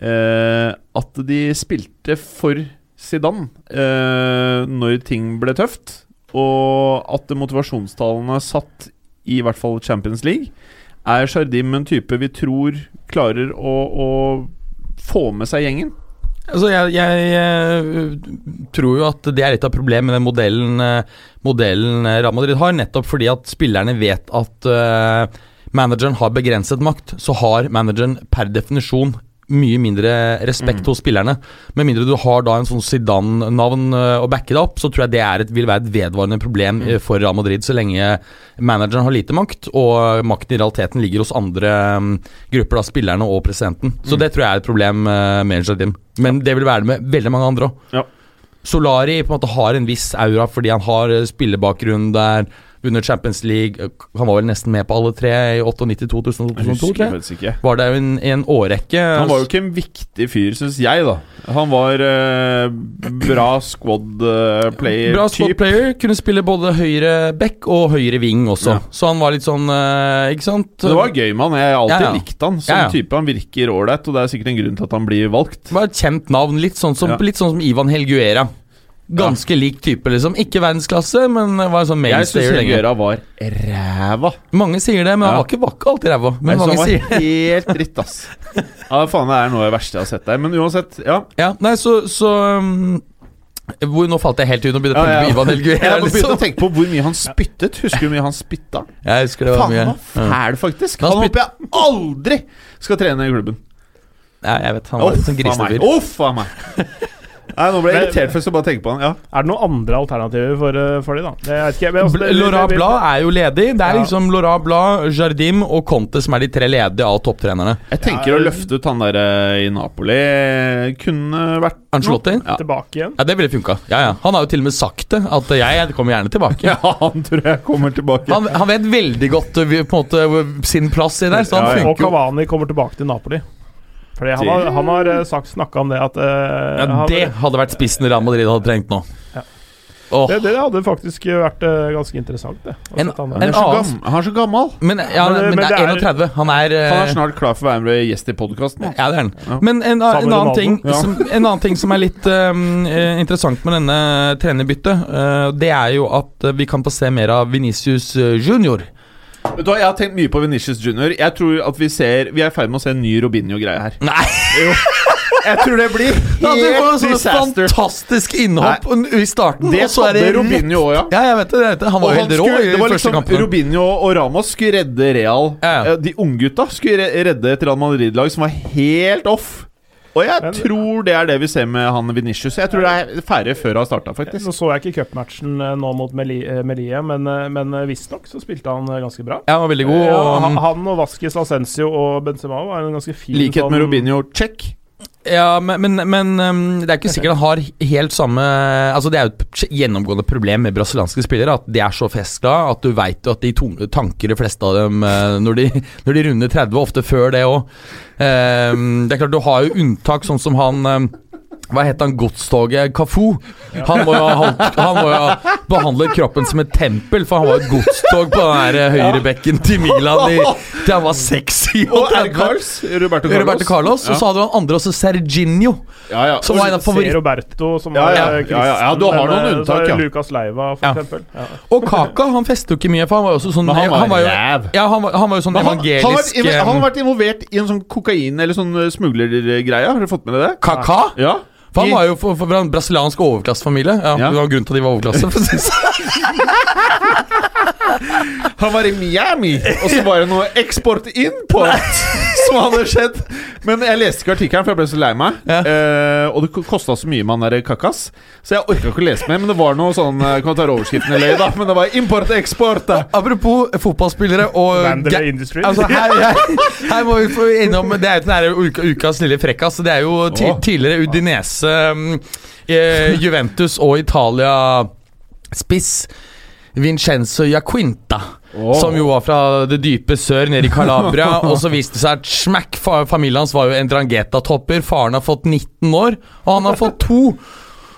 at de spilte for Zidane når ting ble tøft, og at motivasjonstallene satt i hvert fall Champions League. Er Jardim en type vi tror klarer å, å få med seg gjengen? Altså, jeg, jeg, jeg, tror jo at det er litt av problemet med den modellen, eh, modellen Real Madrid har. Nettopp fordi at spillerne vet at uh, manageren har begrenset makt. Så har manageren per definisjon mye mindre respekt hos spillerne. Med mindre du har da en sånn Zidane-navn eh, å backe deg opp, så tror jeg det er et, vil være et vedvarende problem mm. for Real Madrid så lenge manageren har lite makt, og makten i realiteten ligger hos andre mm, grupper, da, spillerne og presidenten. Så det tror jeg er et problem eh, med Jardim. Men det vil være det med veldig mange andre òg. Ja. Solari på en måte har en viss aura fordi han har eh, spillebakgrunn der. Vunnet Champions League. Han var vel nesten med på alle tre i 98, 2000 og Jeg 2002, husker tror jeg. faktisk ikke. Var det jo en, en årrekke. Han var jo ikke en viktig fyr, syns jeg, da. Han var eh, bra squad-player-type. Bra squad player. Kunne spille både høyre back og høyre wing også. Ja. Så han var litt sånn eh, Ikke sant? det var gøy med han. Jeg har alltid Ja, ja. likt han som type. Han virker ålreit, og det er sikkert en grunn til at han blir valgt. Det var et kjent navn. Litt sånn som, litt sånn som Ivan Helguera. Ganske lik type, liksom. Ikke verdensklasse, men var en sånn Jeg syns mainstayer lenge. Var ræva. Mange sier det, men han var ikke, var ikke alltid ræva. Men Nei, mange sier det. helt dritt, ass. [LAUGHS] Ja, faen, det er noe av det verste jeg har sett der. Men uansett, ja. Ja, nei, så, så um, hvor, Nå falt jeg helt ut og begynte å tenke på Ivan Helguera. [LAUGHS] Jeg begynte Liksom. å tenke på hvor mye han spyttet. Husker du hvor mye han spytta? Jeg husker det var Faen, mye. han var fæl, faktisk. Han Han håper jeg aldri skal trene i klubben. Ja, jeg vet, han var litt sånn grisefyr. Uff a meg. [LAUGHS] Nei, nå ble jeg irritert først og bare tenke på han. Ja. Er det noen andre alternativer for, eh, for de da? Det, vet ikke, jeg. det- det- Blad er jo ledig. Det er Ja. liksom Laurent Blad, Jardim og Conte som er de tre ledige av topptrenerne. Jeg tenker Ja, å løfte ut han der eh, i Napoli kunne vært Angelotti? Ja. Tilbake igjen. Ja, det ville funka. Ja, ja. Han har jo til og med sagt det, at jeg kommer gjerne tilbake. [LAUGHS] ja, han tror jeg kommer tilbake. Han, han vet veldig godt på en måte sin plass i der, så han Ja, ja. Og funker jo. Cavani kommer tilbake til Napoli. Fordi han har, han har eh, sagt snakka om det at uh, Ja, han, det hadde vært spissen Real Madrid hadde trengt nå. Ja. Oh. det, det hadde faktisk vært uh, ganske interessant, det. En- han Han er, så gammel, han er så gammel. Men, ja, Men- men, men det det er er- 31. Han er, uh, Han er snart klar for å være med gjest i podkasten. Ja, det er han. Ja. Men en, en, annen ting, Ja. som, en annen ting som er litt eh, interessant med denne trenerbyttet, det er jo at vi kan få se mer av Venicius Junior. Vet du hva, Jeg har tenkt mye på Venitius Junior. Jeg tror at Vi ser Vi er i ferd med å se en ny Robinho-greie her. Nei! Jeg tror det blir [LAUGHS] Ja, det helt sånn disaster. fantastisk innhopp i starten. Det og så er hadde Robinho òg, ja. Ja, jeg vet det. Jeg vet det. Han var jo helt rå i det var første liksom kampen. Robinho og Ramos skulle redde Real. Ja, ja. Eh, De unggutta skulle redde et Real Madrid-lag som var helt off. Og jeg Men- tror det er det vi ser med han Venitius. Jeg tror det er færre før han starta, faktisk. Nå så jeg ikke cupmatchen eh, nå mot Meli- eh, Melie, men, eh, men visstnok så spilte han ganske bra. Ja, han var veldig god. Og, han, han og Vasquez Ascencio og Benzema var en ganske fin Likhet med sånn- Robinho, check. Ja, men, men, men um, det er ikke sikkert han har helt samme Altså Det er jo et gjennomgående problem med brasilianske spillere. At de er så festglade at du veit at de tanker de fleste av dem eh, når de, når de runder 30, ofte før det òg. det er klart Du har jo unntak, sånn som han um, hva het han godstoget Kafu? Han må jo ha, behandlet kroppen som et tempel, for han var et godstog på den der eh, høyrebekken til Milan i, til han var sexy. Og R. Carls. Roberto Carlos. Roberto Carlos. Og så hadde han andre også, Serginho. Ja, ja. Som var en av favorittene. Roberto, som Ja, var ja, eh, ja, du har noen unntak, ja. Lucas Leiva, for Ja. eksempel. Ja. Og Kaka han fester jo ikke mye, for han var jo også sånn Men han var jo, ræv. Ja, han var, han var jo sånn evangelisk han har eh, vært involvert i en sånn kokain- eller sånn smuglergreie. Har dere fått med dere det? Kaka? Ja. For han var jo for en brasiliansk overklassefamilie. Ja, Ja. Det var grunnen til at de var overklasse. [LAUGHS] Han var i Miami, og så var det noe eksport-import som hadde skjedd. Men jeg leste ikke artikkelen, for jeg ble så lei meg. Ja. Uh, og det kosta så mye med han der Kakas, så jeg orka ikke å lese mer. Men det var noe sånn Jeg kan ta overskriften eller da, men det var import-eksport. Apropos fotballspillere og. Altså, her, her, her må vi få innom Det er jo den her uka, ukas lille frekkas. Det er jo ti, tidligere Udinese, um, eh, Juventus og Italia-spiss Vincenzo Jaquinta. oh. Som jo var fra det dype sør, nede i Calabria. [LAUGHS] og så viste det seg at smack, familien hans var jo en Drangheta-topper. Faren har fått 19 år, og han har fått to.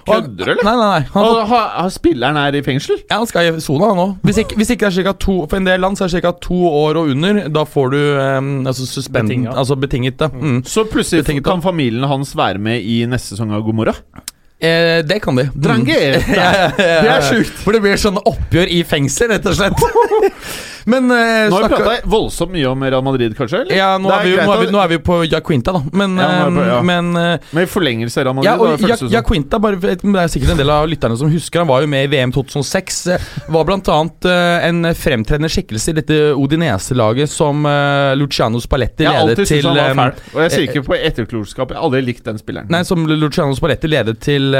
Kødder du, eller? Nei, nei, nei. Han har Og har, har spilleren er i fengsel? ja, han skal i sona nå. Hvis hvis ikke det er ca. to For en del land så er det ca. to år og under. Da får du um, altså suspend, Betinget. Altså betinget det. Mm. Så plutselig Betinget kan familien hans være med i neste sesong av Gomorra? Eh, det kan de. Mm. Ja, [LAUGHS] ja. Det er sjukt. For det blir sånn oppgjør i fengsel, rett og slett. [LAUGHS] Men uh, Nå har vi prata voldsomt mye om Real Madrid, kanskje? eller? ja, nå er, er, vi, nå, er vi, nå er vi på Jaquinta, da. Men, Ja, på- eh, ja. men eh, Med forlengelse av Real Madrid? Ja, og som. Jaquinta, bare, det er sikkert en del av lytterne som husker Han var jo med i VM 2006. eh, Var bl.a. Uh, en fremtredende skikkelse i dette Odinese-laget som uh, Luciano Spalletti Jeg har ledet alltid syntes til han var fæl. Og jeg sier ikke på etterklokskap. Jeg har aldri likt den spilleren. Nei, som Luciano Spalletti ledet til,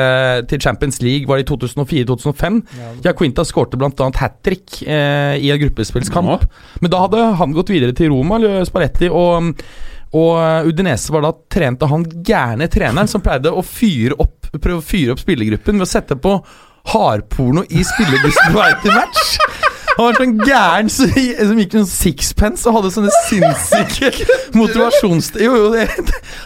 til Champions League Var det i 2004-2005. Jaquinta skårte bl.a. hat trick i i en gruppespillskamp. Nå? Men da hadde han gått videre til Roma, Sparetti, og, og Udinese var da trent av han gærne treneren som pleide å fyre opp, prøve å fyre opp spillergruppen ved å sette på hardporno i spillerbussen på vei til match. Han var sånn gæren som som gikk med sånn sixpence og hadde sånne sinnssyke motivasjons... Jo, jo, det,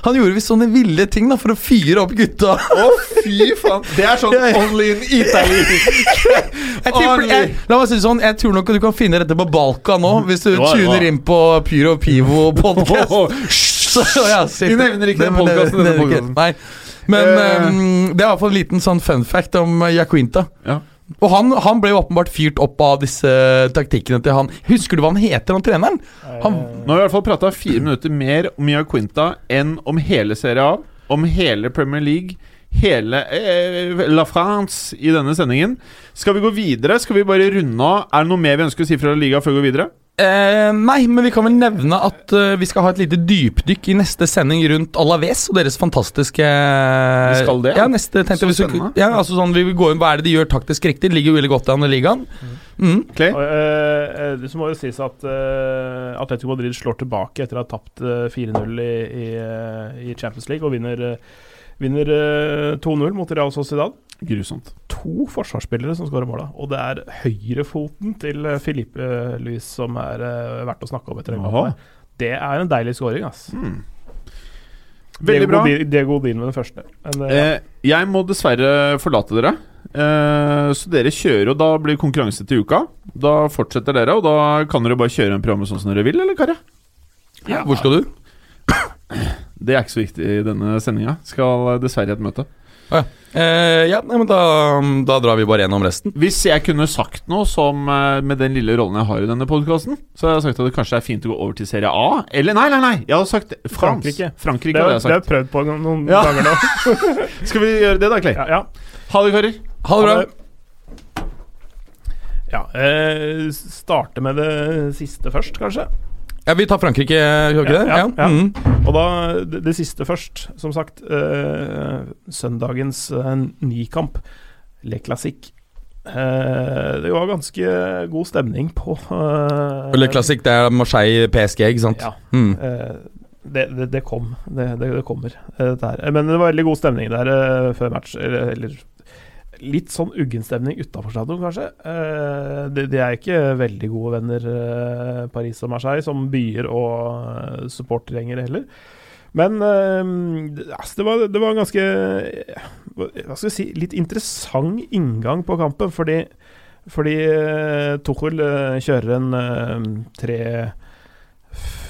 han gjorde visst sånne ville ting da for å fyre opp gutta. Å, fy faen! Det er sånn Ja, ja. only in Italy. Jeg tipper, jeg, la meg si det sånn, jeg tror nok du kan finne dette på Balkan nå, hvis du Ja, ja. tuner inn på Pyro Pivo [LAUGHS] podcast. Så, ja, Vi nevner ikke den podkasten det- denne podkasten. Men Eh. ehm, det er i hvert fall en liten sånn fun fact om eh, Jaquinta. Ja. Og han, han ble jo åpenbart fyrt opp av disse taktikkene til han. Husker du hva han heter, han treneren? Han, Nå har vi i hvert fall prata fire minutter mer om Mia Quinta enn om hele Serie A, om hele Premier League, hele eh, La France i denne sendingen. Skal vi gå videre? Skal vi bare runde av? Er det noe mer vi ønsker å si fra Liga før vi går videre? Eh, nei, men vi kan vel nevne at eh, vi skal ha et lite dypdykk i neste sending rundt Alaves og deres fantastiske Vi skal det, ja? Ja, neste tenkte Så vi skulle- spennende. Ja, altså sånn, vi går inn, Hva er det de gjør taktisk riktig? Ligger jo veldig godt an i ligaen. Mm. Clay? Og, eh, eh, det så må jo sies at eh, Atletico Madrid slår tilbake etter å ha tapt eh, 4-0 i, i, eh, i Champions League og vinner, eh, vinner eh, 2-0 mot Real Sociedad. Grusomt. To forsvarsspillere som skårer måla, og det er høyrefoten til eh, Filipe eh, Luis som er eh, verdt å snakke om etter en kamp. Det er en deilig scoring, ass. Mm. Veldig bra. Di- Diego Din med den første. Men, eh, Eh, jeg må dessverre forlate dere. Eh, så dere kjører, og da blir konkurranse til uka. Da fortsetter dere, og da kan dere bare kjøre en program sånn som dere vil, eller, Kari? Ja. Hvor skal du? Det er ikke så viktig i denne sendinga. Skal dessverre i et møte. Eh, ja, nei, men da, da drar vi bare gjennom resten. Hvis jeg kunne sagt noe som eh, med den lille rollen jeg har i denne podkasten, så hadde jeg sagt at det kanskje er fint å gå over til serie A. Eller nei, nei, nei! Jeg hadde sagt Frans. Frankrike. Frankrike det, har, sagt. det har jeg jeg prøvd på noen, Ja. ganger nå. [LAUGHS] Skal vi gjøre det, da, Clay? Ja, ja. Ha det, karer. Ha det bra. Ja, eh, starte med det siste først, kanskje. Ja, Vi tar Frankrike, gjør vi ikke det? Ja, ja, ja. Mm. Og da det, det siste først, som sagt. Eh, søndagens eh, nikamp, Le Classic. Eh, det var ganske god stemning på eh, Le Classic, det er Marseille PSG, ikke sant? Ja. Mm. Eh, det, det, det kom. Det, kommer, eh. Men det var veldig god stemning der eh, før match. Eller, eller litt sånn uggen stemning utafor stadion, kanskje. Eh, de, de er ikke veldig gode venner, eh, Paris og Marseille, som byer og uh, supportergjenger heller. Men eh, altså, det, var, det var en ganske eh, Hva skal jeg si Litt interessant inngang på kampen, fordi fordi Tuchel eh, kjører en tre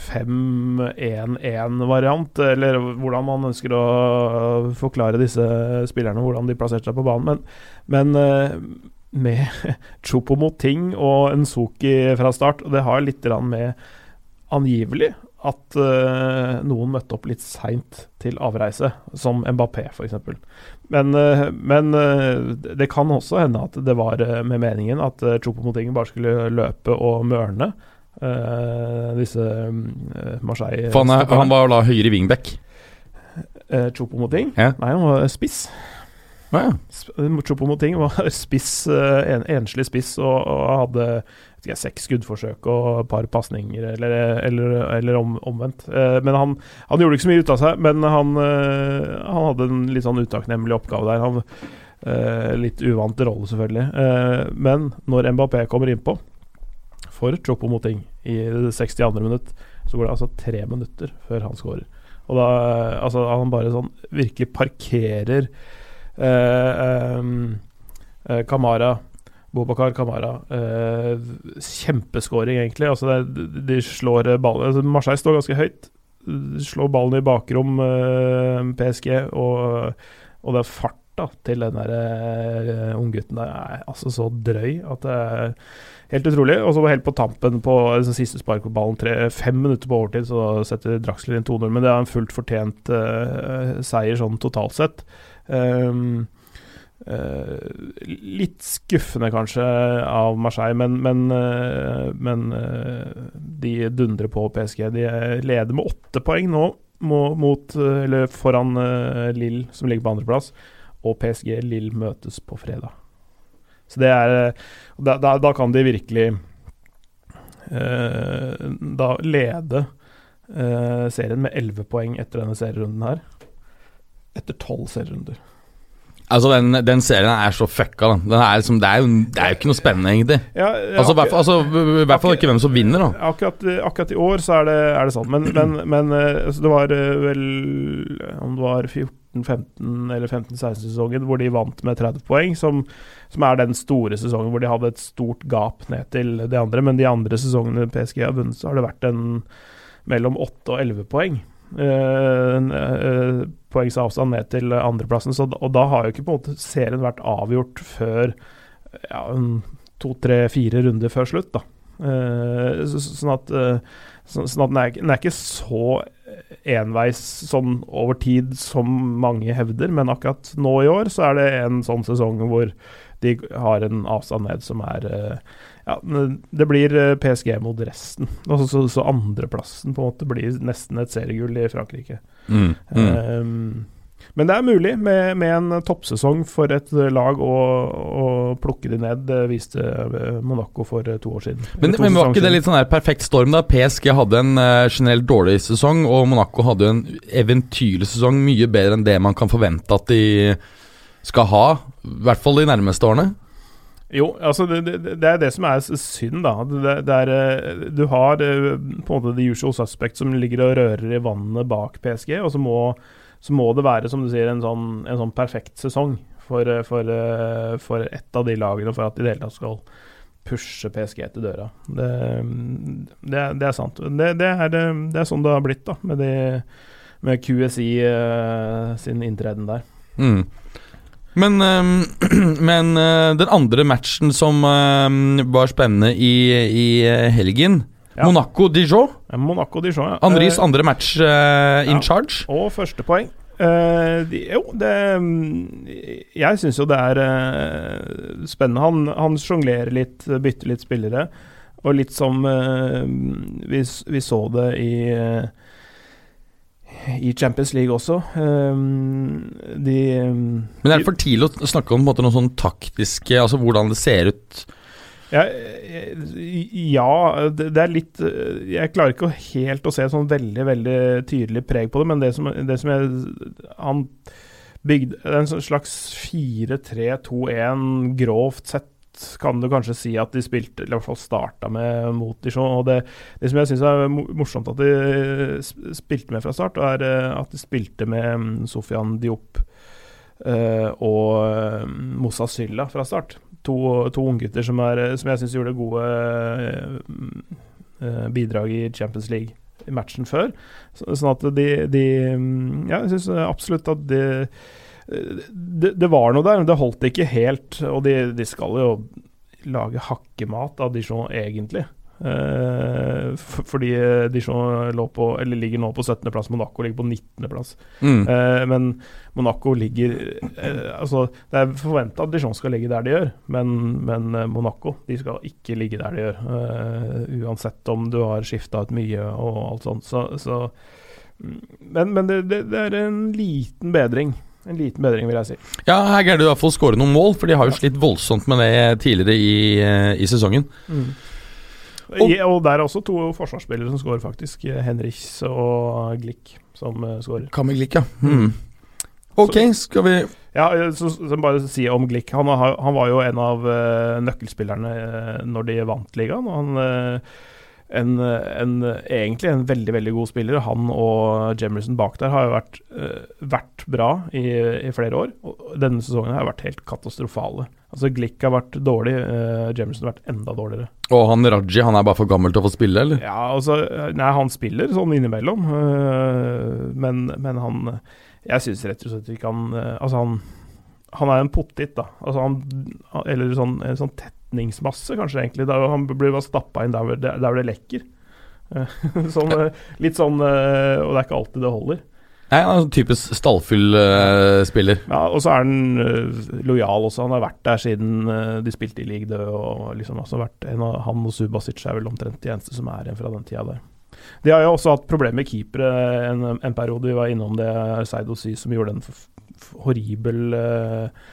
5-1-1-variant, eller hvordan man ønsker å forklare disse spillerne, hvordan de plasserte seg på banen. Men, men eh, med [LAUGHS] Chopomoting og Nsoki fra start, og det har litt med angivelig at uh, noen møtte opp litt seint til avreise, som Mbappé f.eks. Men, uh, men uh, det kan også hende at det var med meningen at uh, Chopomoting bare skulle løpe og mørne. Eh, disse uh, Marseille For han, er, han var da høyre wingback. uh, Chopomoting? Ja. Nei, han var spiss. Ah, ja. Chopomoting var [LAUGHS] spiss, eh, en, enslig spiss og, og hadde jeg, seks skuddforsøk og et par pasninger, eller, eller, eller om, omvendt. Eh, men han, han gjorde ikke så mye ut av seg, men han, eh, han hadde en litt sånn utakknemlig oppgave der. Han, eh, litt uvant rolle, selvfølgelig. Eh, men når Mbappé kommer innpå for Chopomoting i det 62. minutt, så går det altså tre minutter før han skårer. Og da Altså, han bare sånn virkelig parkerer eh, eh, Kamara Bobakar Kamara. Eh, kjempeskåring, egentlig. Altså det, de- slår eh, ballen altså Marseille står ganske høyt. Slår ballen i bakrom, eh, PSG, og, og det er fart da, til den der eh, unggutten der er altså så drøy at det er helt utrolig. Og så helt på tampen på altså, siste spark på ballen, tre, fem minutter på overtid, så setter Draxler inn 2-0. Men det er en fullt fortjent uh, seier sånn totalt sett. Um, Uh, litt skuffende kanskje av Marseille, men, men, uh, men de dundrer på PSG. De leder med åtte poeng nå mot, eller foran Lill, som ligger på andreplass. Og PSG Lill møtes på fredag. Så det er Da, da, da kan de virkelig da lede serien med elleve poeng etter denne serierunden her. Etter tolv serierunder. Altså, den, den, serien er så fucka, da. Er liksom, det, er jo, det, er jo, ikke noe spennende, egentlig. Ja, ja, altså, altså, I hvert fall ikke hvem som vinner, da. Akkurat, akkurat i år så er det, er det sånn, men, men, men eh, altså, det var eh, vel Om det var 14-15 eller 15-16-sesongen hvor de vant med 30 poeng, som, som, er den store sesongen hvor de hadde et stort gap ned til de andre. Men de andre sesongene PSG har vunnet, så har det vært en mellom 8 og 11 poeng. Uh, uh, poengs avstand ned til andreplassen. Så, og da har jo ikke på en måte serien vært avgjort før ja, to, tre, fire runder før slutt. da. Så, sånn at, så, sånn at den, er, den, er, ikke så enveis sånn over tid som mange hevder, men akkurat nå i år så er det en sånn sesong hvor de har en avstand ned som er uh, ja, det blir PSG mot resten. Altså, så, så andreplassen på en måte blir nesten et seriegull i Frankrike. Mm, mm. Um, men det er mulig med, med, en toppsesong for et lag å, å plukke de ned. Det viste eh, Monaco for eh, to år siden. Men, men var ikke det litt sånn her perfekt storm, da? PSG hadde en uh, generelt dårlig sesong, og Monaco hadde en eventyrlig sesong. Mye bedre enn det man kan forvente at de skal ha. I hvert fall de nærmeste årene. Jo, altså det, det, det, er det som er synd, da. Det, det er, eh, du har eh, på en måte the usual suspect som ligger og rører i vannet bak PSG, og så må, så må det være, som du sier, en sånn, en sånn perfekt sesong for, eh, for, for, ett av de lagene for at de i det hele tatt skal pushe PSG til døra. Det, er sant. Det, er, det, er, sånn det har blitt da, med, med QSI sin inntreden der. Mm. Men, ehm, [CLEARS THROAT] men eh, den andre matchen som ehm, var spennende i, i eh, helgen ja. Monaco-Dijon. Monaco-Dijon, ja. Andris eh, andre match uh, in ja. charge. Og første poeng. Uh, de, jo, det Jeg syns jo det er uh, spennende. Han, han sjonglerer litt, bytter litt spillere. Og litt som vi, vi, så det i i Champions League også. Um, de, Men er det for tidlig å snakke om måte, noe sånn taktiske, altså hvordan det ser ut? Ja, ja, det er litt Jeg klarer ikke helt å se sånn veldig veldig tydelig preg på det, men det som, det som jeg Han bygde en slags 4-3-2-1 grovt sett kan du kanskje si at de spilte, eller i hvert fall starta med mot Dijon. Og det, det som jeg syns er morsomt at de spilte med fra start, er eh, at de spilte med mm, Sofian Diop uh, og Mossa Sylla fra start. To, to unggutter som, som jeg syns gjorde gode uh, bidrag i Champions League matchen før. Så, sånn at de, de mm, Ja, jeg syns absolutt at de det, det, var noe der, men det holdt ikke helt. Og de, de skal jo lage hakkemat av Dijon, egentlig. Eh, fordi Dijon lå på, eller ligger nå på 17.-plass, Monaco ligger på 19.-plass. Mm. Eh, men Monaco ligger eh, Altså, det er forventa at Dijon skal ligge der de gjør, men, men eh, Monaco de skal ikke ligge der de gjør. Eh, uansett om du har skifta ut mye og alt sånt. Så, så mm, men, men det, det, det er en liten bedring en liten bedring, vil jeg si. Ja, her greier du i hvert fall å skåre noen mål, for de har jo slitt voldsomt med det tidligere i, eh, i sesongen. Mm. Og, og der er også to forsvarsspillere som skårer, faktisk. Henrichs og Glick som uh, skårer. Kammer Glick, ja. Mm. Ok, skal vi Ja, så, så bare si om Glick. Han, han var jo en av nøkkelspillerne når de vant ligaen. og han en, en, egentlig en veldig veldig god spiller. Han og Jemerson bak der har jo vært, uh, vært bra i, i, flere år. Og denne sesongen har vært helt katastrofale. Altså Glick har vært dårlig, uh, Jemerson har vært enda dårligere. Og han Raji, han er bare for gammel til å få spille, eller? Ja, altså Nei, han spiller sånn innimellom, uh, men, men, han Jeg syns rett og slett ikke han Altså, han han er en pottit, da. Altså han, eller sånn, en sånn tetningsmasse, kanskje, egentlig. Der han blir bare stappa inn der, der hvor det lekker. [LAUGHS] sånn, eh, litt sånn eh, Og det er ikke alltid det holder. Nei, han er en typisk stallfyll-spiller. Ja, Og så er han uh, lojal også. Han har vært der siden uh, de spilte i League Død. Og liksom også vært en av Han og Subasic er vel omtrent de eneste som er igjen fra den tida der. De har jo også hatt problemer med keepere en, en periode. Vi var innom det. Seido Sy som gjorde en horribel uh,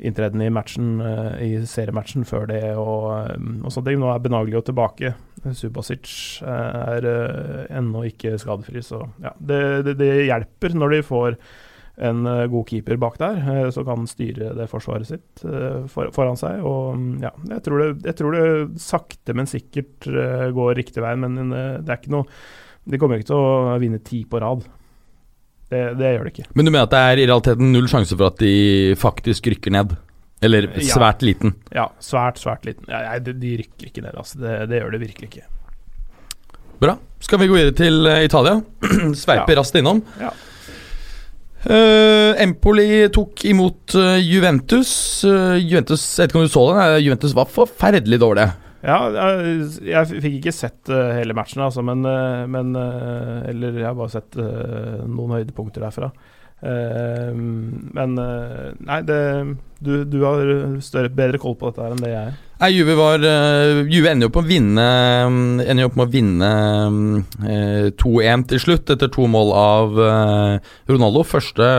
inntreden i matchen, eh, i seriematchen før det. Og, eh, og sånne ting. Nå er Benaglio tilbake. Subasic eh, er ennå ikke skadefri, så ja. Det, det, det hjelper når de får en god keeper bak der, som kan styre det forsvaret sitt for, foran seg. Og mm, ja, jeg tror, det, jeg tror det sakte, men sikkert går riktig vei. Men det er ikke noe De kommer ikke til å vinne ti på rad. Det, det gjør det ikke. Men du mener at det er i realiteten null sjanse for at de faktisk rykker ned? Eller Ja. svært liten? Ja, svært, svært liten. Ja, nei, de, de rykker ikke ned, altså. Det, det gjør det virkelig ikke. Bra. Skal vi gå videre til eh, Italia? [CLEARS THROAT] Sveiper Ja. raskt innom. Ja. Uh, Empoli tok imot uh, Juventus. Uh, Juventus, Jeg vet ikke om du så den, Juventus var forferdelig dårlige. Ja, jeg, jeg fikk ikke sett uh, hele matchen, altså, men, uh, men uh, Eller jeg har bare sett noen høydepunkter derfra. Men Nei, det, du, du har større, bedre koll på dette her enn det jeg er. Nei, Juve var Juve ender jo opp å vinne mm, Ender jo opp med å vinne mm, eh, 2-1 til slutt, etter to mål av Ronaldo. Første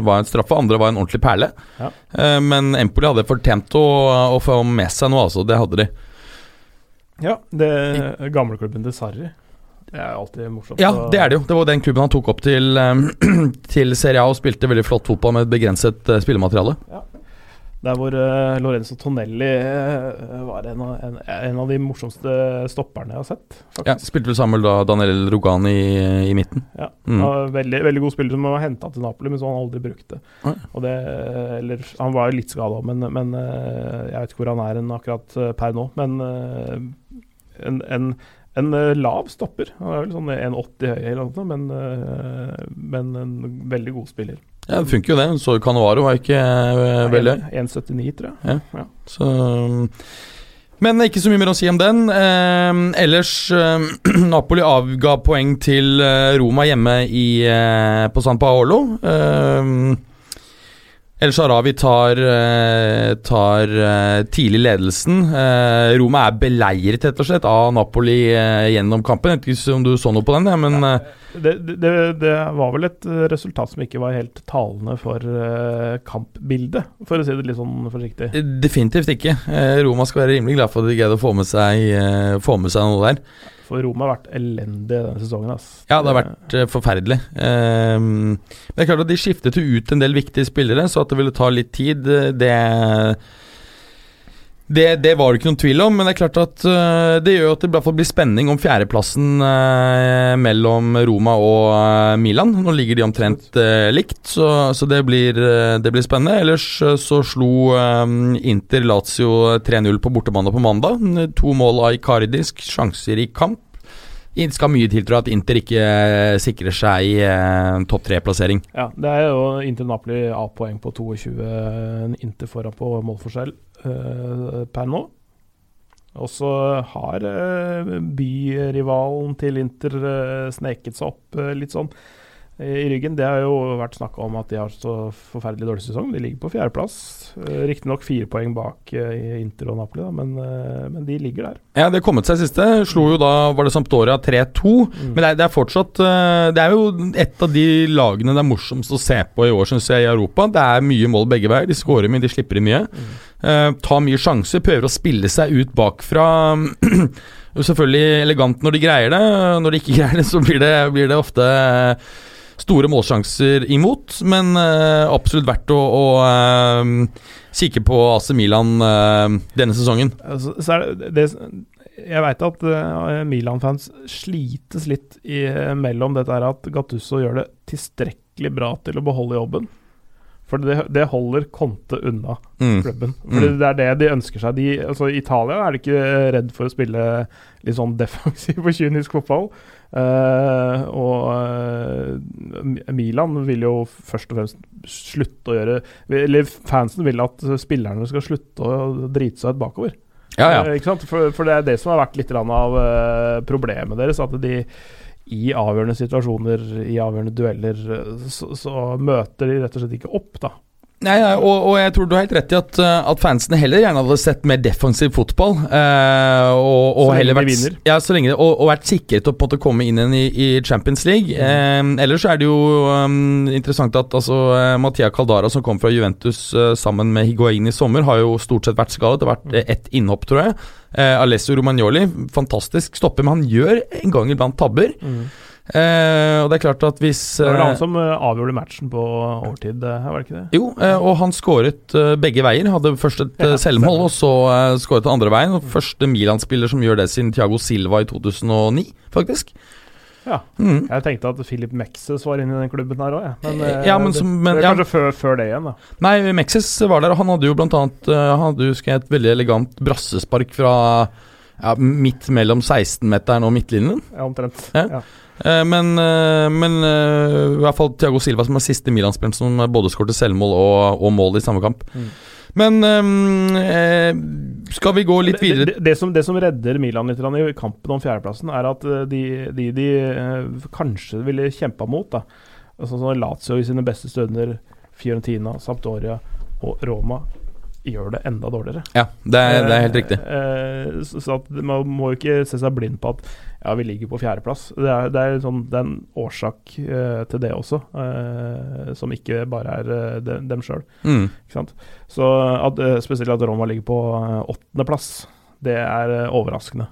var en straffe, andre var en ordentlig perle. Ja. Men Empoli hadde fortjent å, å få med seg noe, altså. Det hadde de. Ja, det gamleklubben til Sarri. Det er alltid morsomt. Ja, det er det jo. Det var den klubben han tok opp til, eh, [CLEARS THROAT] til Serie A og spilte veldig flott fotball med et begrenset spillemateriale. spillemateriale. Der hvor uh, Lorenzo Tonelli uh, var en av, en, en av de morsomste stopperne jeg har sett. Ja, spilte vel sammen da Daniel Rogani i, i midten. Ja. Mm. Veldig, veldig god spiller som var henta til Napoli, men som han aldri brukte. Oi. Og det, eller, han var jo litt skada men, men eh, jeg vet ikke hvor han er en akkurat per nå. Men en, en, en lav stopper. Han er vel sånn 1,80 høy eller noe, men, men en veldig god spiller. Ja, Det funker jo, det. Så Canovaro var ikke uh, veldig høy. 1,79, tror jeg. Så Men ikke så mye mer å si om den. Eh, ellers eh, [CLEARS THROAT] Napoli avga poeng til eh, Roma hjemme i, eh, på San Paolo. Eh, El Sharawi tar, eh, tar eh, tidlig ledelsen. Eh, Roma er beleiret rett og slett av Napoli gjennom kampen. Jeg vet ikke om du så noe på den, men Det, det, det var vel et resultat som ikke var helt talende for kampbildet, for å si det litt sånn forsiktig. definitivt ikke. Roma skal være rimelig glad for at de greide å få med seg, få med seg noe der. For Roma har vært elendig denne sesongen. Ass. Ja, det har vært uh, forferdelig. Um, men det er klart at de skiftet jo ut en del viktige spillere, så at det ville ta litt tid, eh, det det, det var det ikke noen tvil om, men det er klart at eh, det gjør at det blir spenning om fjerdeplassen eh, mellom Roma og eh, Milan. Nå ligger de omtrent likt, så, så det, blir, det blir spennende. Ellers så slo Inter Lazio 3-0 på bortebane på mandag. To mål av Icardisk, sjanser i kamp. Det skal mye til, tror jeg, at Inter ikke sikrer seg eh, topp tre-plassering. Ja, det er jo Inter Napoli A-poeng på 22, Inter foran på målforskjell per nå. Og så har eh, byrivalen til Inter eh, sneket seg opp eh, litt sånn eh, i ryggen. Det har jo vært snakk om at de har så forferdelig dårlig sesong. De ligger på fjerdeplass. Uh, Riktignok fire poeng bak i Inter og Napoli, da, men, eh, men de ligger der. Ja, det har kommet seg siste. Slo jo da, var det Sampdoria 3-2. Mm. Men det er, det er fortsatt eh, Det er jo et av de lagene det er morsomst å se på i år, syns jeg, i Europa. Det er mye mål begge veier. De skårer mye, de slipper inn mye. Mm. Eh, tar mye sjanser, prøver å spille seg ut bakfra. [CLEARS THROAT] Selvfølgelig elegant når de greier det. Når de ikke greier det, så blir det, blir det ofte eh, store målsjanser imot. Men eh, absolutt verdt å, å eh, kikke på AC Milan eh, denne sesongen. Så, så er det, det Jeg veit at Milan-fans slites litt i, mellom dette her at Gattusso gjør det tilstrekkelig bra til å beholde jobben. For det, det holder Conte unna Mm. klubben. Fordi Mm. Det er det de ønsker seg. De, altså, I Italia er de ikke redd for å spille litt sånn defensiv og kynisk fotball. Uh, og uh, Milan vil jo først og fremst slutte å gjøre Eller fansen vil at spillerne skal slutte å drite seg ut bakover. Ja, ja. Uh? For, for det er det som har vært litt av problemet deres. At de i avgjørende situasjoner, i avgjørende dueller, eh, så, så møter de rett og slett ikke opp, da. Nei, og, og jeg tror du har helt rett i at, uh, at fansene heller gjerne hadde sett mer defensiv fotball. eh, og, og Så lenge vært, de vinner. Ja, så lenge og, og vært sikret å på en måte komme inn igjen i, i Champions League. Mm. Eh, ellers er det jo um, interessant at altså, eh, Mattia Caldara, som kom fra Juventus uh, sammen med Higuain i sommer, har jo stort sett vært skadet. Det har vært eh, ett innhopp, tror jeg. Eh, Alessio Romagnoli, fantastisk stopper, men han gjør en gang iblant tabber. Eh, og det er klart at hvis Det var eh, han som eh, avgjorde matchen på overtid, eh, var det ikke det? jo, eh, og han skåret eh, begge veier. Hadde først et eh, Ja, selvmål, og så eh, skåret han andre veien. Og Første Milan-spiller som gjør det siden Thiago Silva i 2009, faktisk. Ja. Mm. Jeg tenkte at Philip Mexes var inne i den klubben her òg, jeg. Men, eh, Ja, men det, som- men- det er ja. kanskje før, før det igjen, da. Nei, Mexes var der, og han hadde jo blant annet eh, Han hadde husker jeg, et veldig elegant brassespark fra ja, midt mellom 16-meteren og midtlinjen. Ja, omtrent. Ja. Eh, men eh, men eh, i hvert fall Thiago Silva som er siste Milan-spilleren som både skåret selvmål og, og mål i samme kamp. Mm. Men eh, skal vi gå litt videre det, det, som, det som redder Milan litt i kampen om fjerdeplassen, er at de de, de kanskje ville kjempa mot, da sånn som Lazio i sine beste stunder, Fiorentina, Sampdoria og Roma, gjør det enda dårligere. Ja, det er, det er helt riktig. Eh, så, så man må jo ikke se seg blind på at ja, vi ligger på fjerdeplass. Det er, det er, sånn, det er en årsak eh, til det også, eh, som ikke bare er eh, de, dem sjøl. Mm. Så at, eh, spesielt at Roma ligger på eh, åttendeplass, det er eh, overraskende.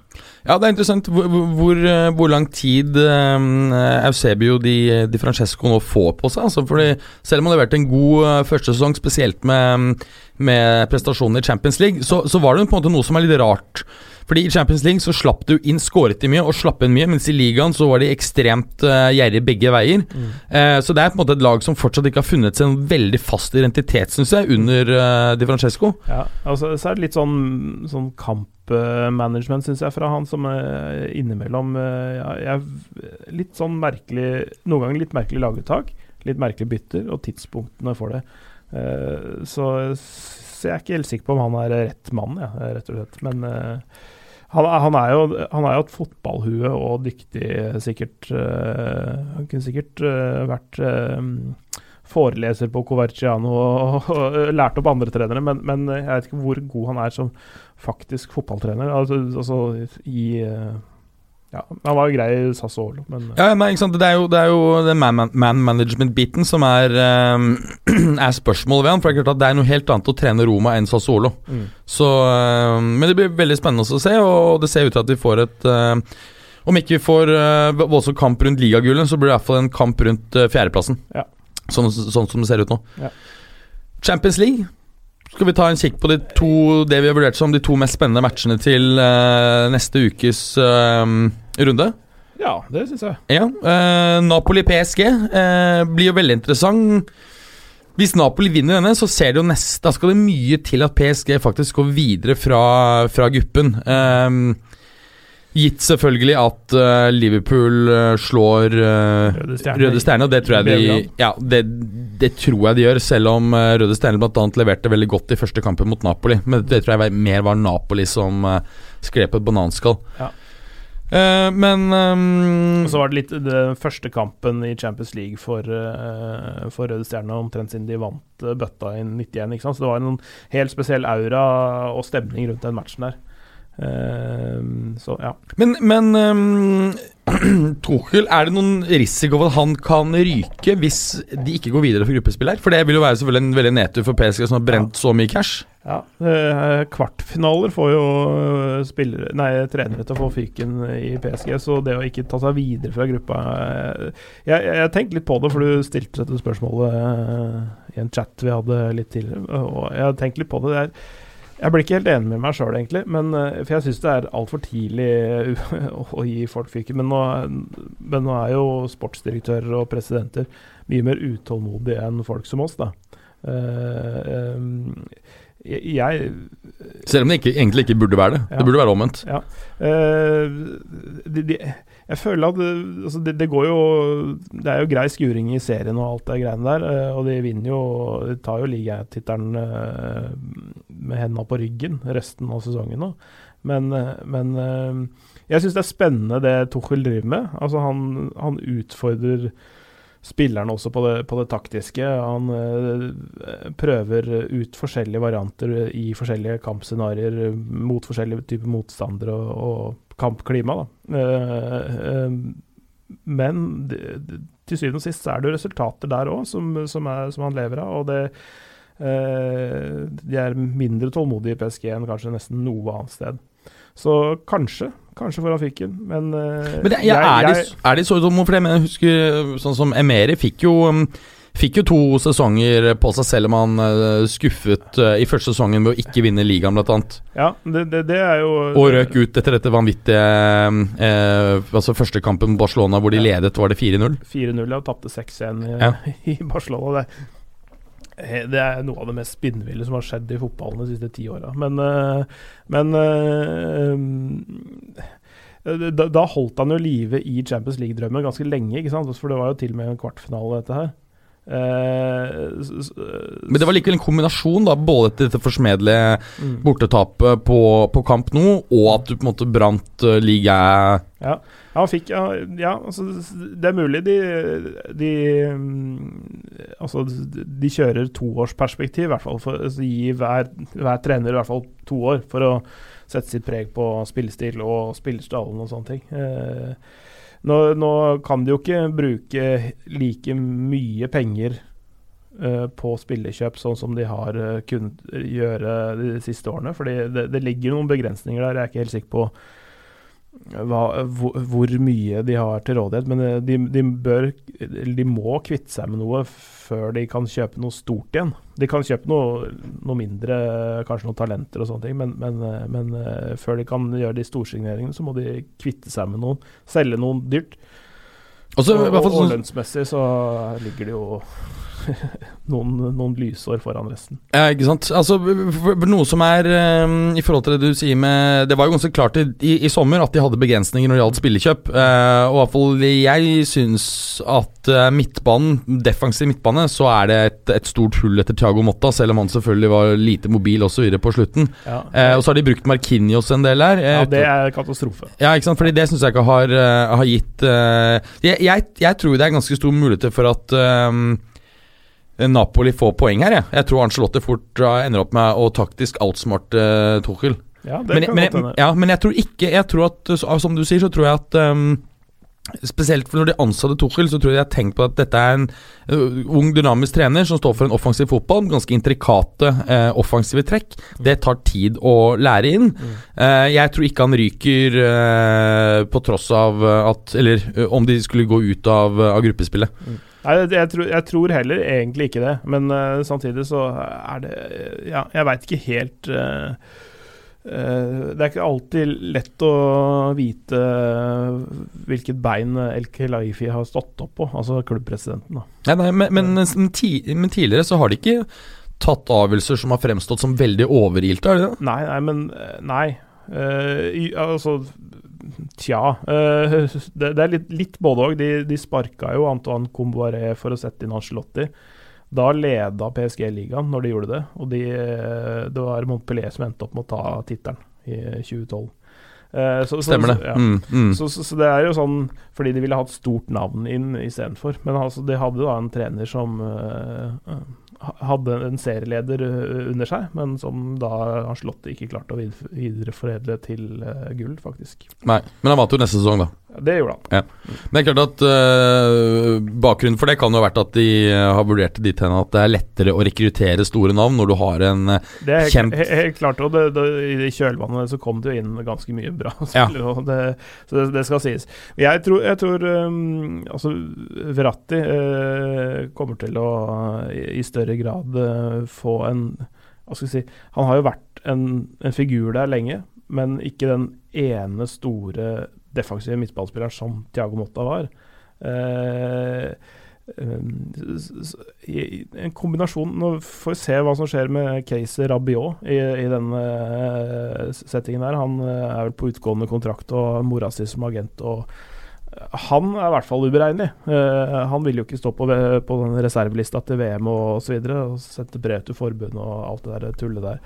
Ja, det er interessant hvor, hvor, hvor lang tid Eusebio di, di Francesco nå får på seg. Altså, fordi selv om han leverte en god første sesong, spesielt med, med prestasjoner i Champions League, så, så var det på en måte noe som er litt rart. Fordi I Champions League så slapp du inn, skåret de mye og slapp inn mye, mens i ligaen så var de ekstremt uh, gjerrige begge veier. Eh, så det er på en måte et lag som fortsatt ikke har funnet seg en veldig fast identitet, syns jeg, under uh, Di Francesco. Ja, altså, så er det litt sånn, sånn kampmanagement, syns jeg, fra han som uh, innimellom ja, Litt sånn merkelig Noen ganger litt merkelig laguttak, litt merkelig bytter, og tidspunktene for det. Så, så jeg er ikke helt sikker på om han er rett mann, ja, rett og slett. Men eh, han, han, er jo, han er jo et fotballhue og dyktig, sikkert. eh, han kunne sikkert eh, vært eh, foreleser på Coverciano og, og, lært opp andre trenere, men, men jeg vet ikke hvor god han er som faktisk fotballtrener. Altså, altså i Ja, han var jo grei i Sassuolo, men Ja, men ikke sant? Det er jo, det er jo den man, man, man management-biten som er, um, [CLEARS THROAT] er spørsmålet ved han. For det er klart at det er noe helt annet å trene Roma enn Sassuolo. mm. Så, um, men det blir veldig spennende å se, og det ser ut til at vi får et ehm, Om ikke vi får uh, voldsom kamp rundt ligagullet, så blir det i hvert fall en kamp rundt uh, fjerdeplassen. Ja. Sånn, sånn som det ser ut nå. Ja. Champions League. Skal vi ta en kikk på de to, det vi har vurdert som de to mest spennende matchene til uh, neste ukes uh, runde? ja, det syns jeg. Ja, uh, Napoli-PSG eh, blir jo veldig interessant. Hvis Napoli vinner denne, så ser det jo nest, da skal det mye til at PSG faktisk går videre fra, fra gruppen. Eh, gitt selvfølgelig at uh, Liverpool eh, slår uh, Røde Stjerne. Og det tror de Ja, det, det tror jeg de gjør, selv om Røde Stjerne bl.a. leverte veldig godt i første kampen mot Napoli. Men det tror jeg var- mer var Napoli som skrev på et bananskall. Ja. Men um, så var det litt den første kampen i Champions League for, for Røde Stjerne, omtrent siden de vant bøtta i 91. Ikke sant? Så det var en helt spesiell aura og stemning rundt den matchen der. Eh, så ja. Men, men [CLEARS THROAT] um, Tuchel, er det noen risiko for at han kan ryke hvis de ikke går videre for gruppespill her? For det vil jo være selvfølgelig en veldig nedtur for PSG som har brent så mye cash. ja. eh, kvartfinaler får jo eh, spillere, nei, trenere til å få fyken i PSG, så det å ikke ta seg videre fra gruppa eh, Jeg, jeg, jeg tenkte litt på det, for du stilte dette spørsmålet i en chat vi hadde litt tidligere, og jeg tenkte litt på det. det er Jeg blir ikke helt enig med meg sjøl, egentlig. Men, eh, for jeg syns det er altfor tidlig å, [LAUGHS] å gi folk fyken. Men nå, men nå er jo sportsdirektører og presidenter mye mer utålmodige enn folk som oss, da. Eh, jeg Selv om det ikke, egentlig ikke burde være det. Ja. Det burde være omvendt. Ja. Uh, de, de, jeg føler at det, altså det, det går jo Det er jo grei skuring i serien og alt det greiene der, eh, og de vinner jo De tar jo ligatittelen uh, med hendene på ryggen resten av sesongen nå. Men, eh, men eh, jeg syns det er spennende det Tuchel driver med. Altså han, han utfordrer spillerne også på det, på det taktiske. Han eh, prøver ut forskjellige varianter i forskjellige kampscenarioer mot forskjellige typer motstandere og, og kampklima. Eh, men til syvende og sist så er det jo resultater der òg som, som, som han lever av. og det uh, De er mindre tålmodige i PSG enn kanskje nesten noe annet sted. Så kanskje, kanskje foran han fyken, men, eh, Men det, ja, jeg- jeg- er de så dumme? For jeg husker sånn som Emeri fikk jo um, Fikk jo to sesonger på seg selv om han uh, skuffet uh, i første sesongen med å ikke vinne ligaen, blant annet. Ja, det, det, det er jo Og røk ut etter dette vanvittige eh, Altså første kampen mot Barcelona hvor de Ja. ledet, var det 4-0? 4-0 og tapte 6-1 i, Ja. [LAUGHS] i Barcelona. Det, eh, det er noe av det mest spinnville som har skjedd i fotballen de siste ti åra. Men, eh, men eh, da, da holdt han jo live i Champions League-drømmen ganske lenge, ikke sant? for det var jo til og med en kvartfinale, dette her. Eh, s- Men det var likevel en kombinasjon, da både dette forsmedelige mm. bortetapet på, på kamp nå, og at du på en måte brant uh, liga Ja, ja, fikk Ja, ja altså, det er mulig de, de mm, Altså, de kjører toårsperspektiv, i hvert fall. For altså, gi hver, hver trener i hvert fall to år for å sette sitt preg på spillestil og spillerstallen og sånne ting. Eh, nå, nå kan de jo ikke bruke like mye penger eh, på spillekjøp sånn som de har eh, kunnet gjøre de siste årene. Fordi det, det ligger noen begrensninger der. Jeg er ikke helt sikker på hva, hvor, hvor mye de har til rådighet. Men eh, de, de bør De må kvitte seg med noe før de kan kjøpe noe stort igjen. De kan kjøpe noe, noe mindre, kanskje noen talenter og sånne ting, men, men, eh, men eh, før de kan gjøre de storsigneringene, så må de kvitte seg med noen. Selge noen dyrt. Også, Og, og, og lønnsmessig så ligger det jo [LAUGHS] noen, noen lysår foran resten. Ja, ikke sant. Altså, noe som er eh, I forhold til det du sier med Det var jo ganske klart i, i, sommer at de hadde begrensninger når det gjaldt spillekjøp. Eh, og i hvert fall jeg syns at eh, midtbanen, defensiv midtbane, så er det et, et stort hull etter Thiago Motta, selv om han selvfølgelig var lite mobil osv. på slutten. Ja, Eh, og så har de brukt Markinios en del her. ja det er katastrofe. ja, ikke sant? Fordi det syns jeg ikke har, har gitt jeg, jeg, jeg tror det er ganske stor mulighet for at eh, Napoli får poeng her. Jeg, jeg tror Arncelotti fort eh, ender opp med å taktisk outsmarte uh, Tuchel. Ja, det Men, kan men, godt ja, men jeg tror ikke Jeg tror at, så- Som du sier, så tror jeg at um, Spesielt når de ansatte Tuchel, så tror jeg de har tenkt på at dette er en uh, ung, dynamisk trener som står for en offensiv fotball. Ganske intrikate uh, offensive trekk. Det tar tid å lære inn. Mm. Eh, jeg tror ikke han ryker eh, på tross av at Eller om de skulle gå ut av, av gruppespillet. Nei, jeg, tror, jeg tror heller egentlig ikke det, men uh, samtidig så er det Ja, jeg veit ikke helt uh, uh, Det er ikke alltid lett å vite hvilket bein El Khelaifi har stått opp på, altså klubbpresidenten. da. Nei, nei, men, men, ti, men tidligere så har de ikke tatt avgjørelser som har fremstått som veldig overilte, er det det? Nei, nei, men eh, Nei. Uh, i- altså Tja. eh, det, det er litt, litt både òg. De, de sparka jo Antoine Comboiré for å sette inn Angelotti. Da leda PSG ligaen når de gjorde det, og de, eh, det var Montpellier som endte opp med å ta tittelen i 2012. Eh, så- så- Stemmer det. Ja. Mm, mm. Så, så, så det er jo sånn fordi de ville ha et stort navn inn istedenfor. Men altså, de hadde da en trener som eh, hadde en serieleder eh, under seg, men som da Ancelotti ikke klarte å vid- videreforedle til eh, gull, faktisk. Nei, men han vant jo neste sesong, da. Ja, det gjorde han. Men det er klart at uh, bakgrunnen for det kan jo ha vært at de øh, har vurdert det dit hen at det er lettere å rekruttere store navn når du har en øh, Det er helt, Kjent. he- helt klart, og det, det, i kjølvannet så kom det jo inn ganske mye bra [LAUGHS] spillere. ja. det, så det, det skal sies. Jeg tror, jeg tror um, altså Verratti uh, kommer til å i, i større grad uh, få en Hva skal jeg si Han har jo vært en, en figur der lenge, men ikke den ene store defensive midtballspilleren som Thiago Motta var. Eh, i en kombinasjon Nå får vi se hva som skjer med Case Rabiot i, i denne settingen her. Han er vel på utgående kontrakt og mora si som agent. og han er i hvert fall uberegnelig. Uh, han vil jo ikke stå på, på den reservelista til VM og osv. Og, så og sette brev til forbundet og alt det der tullet der.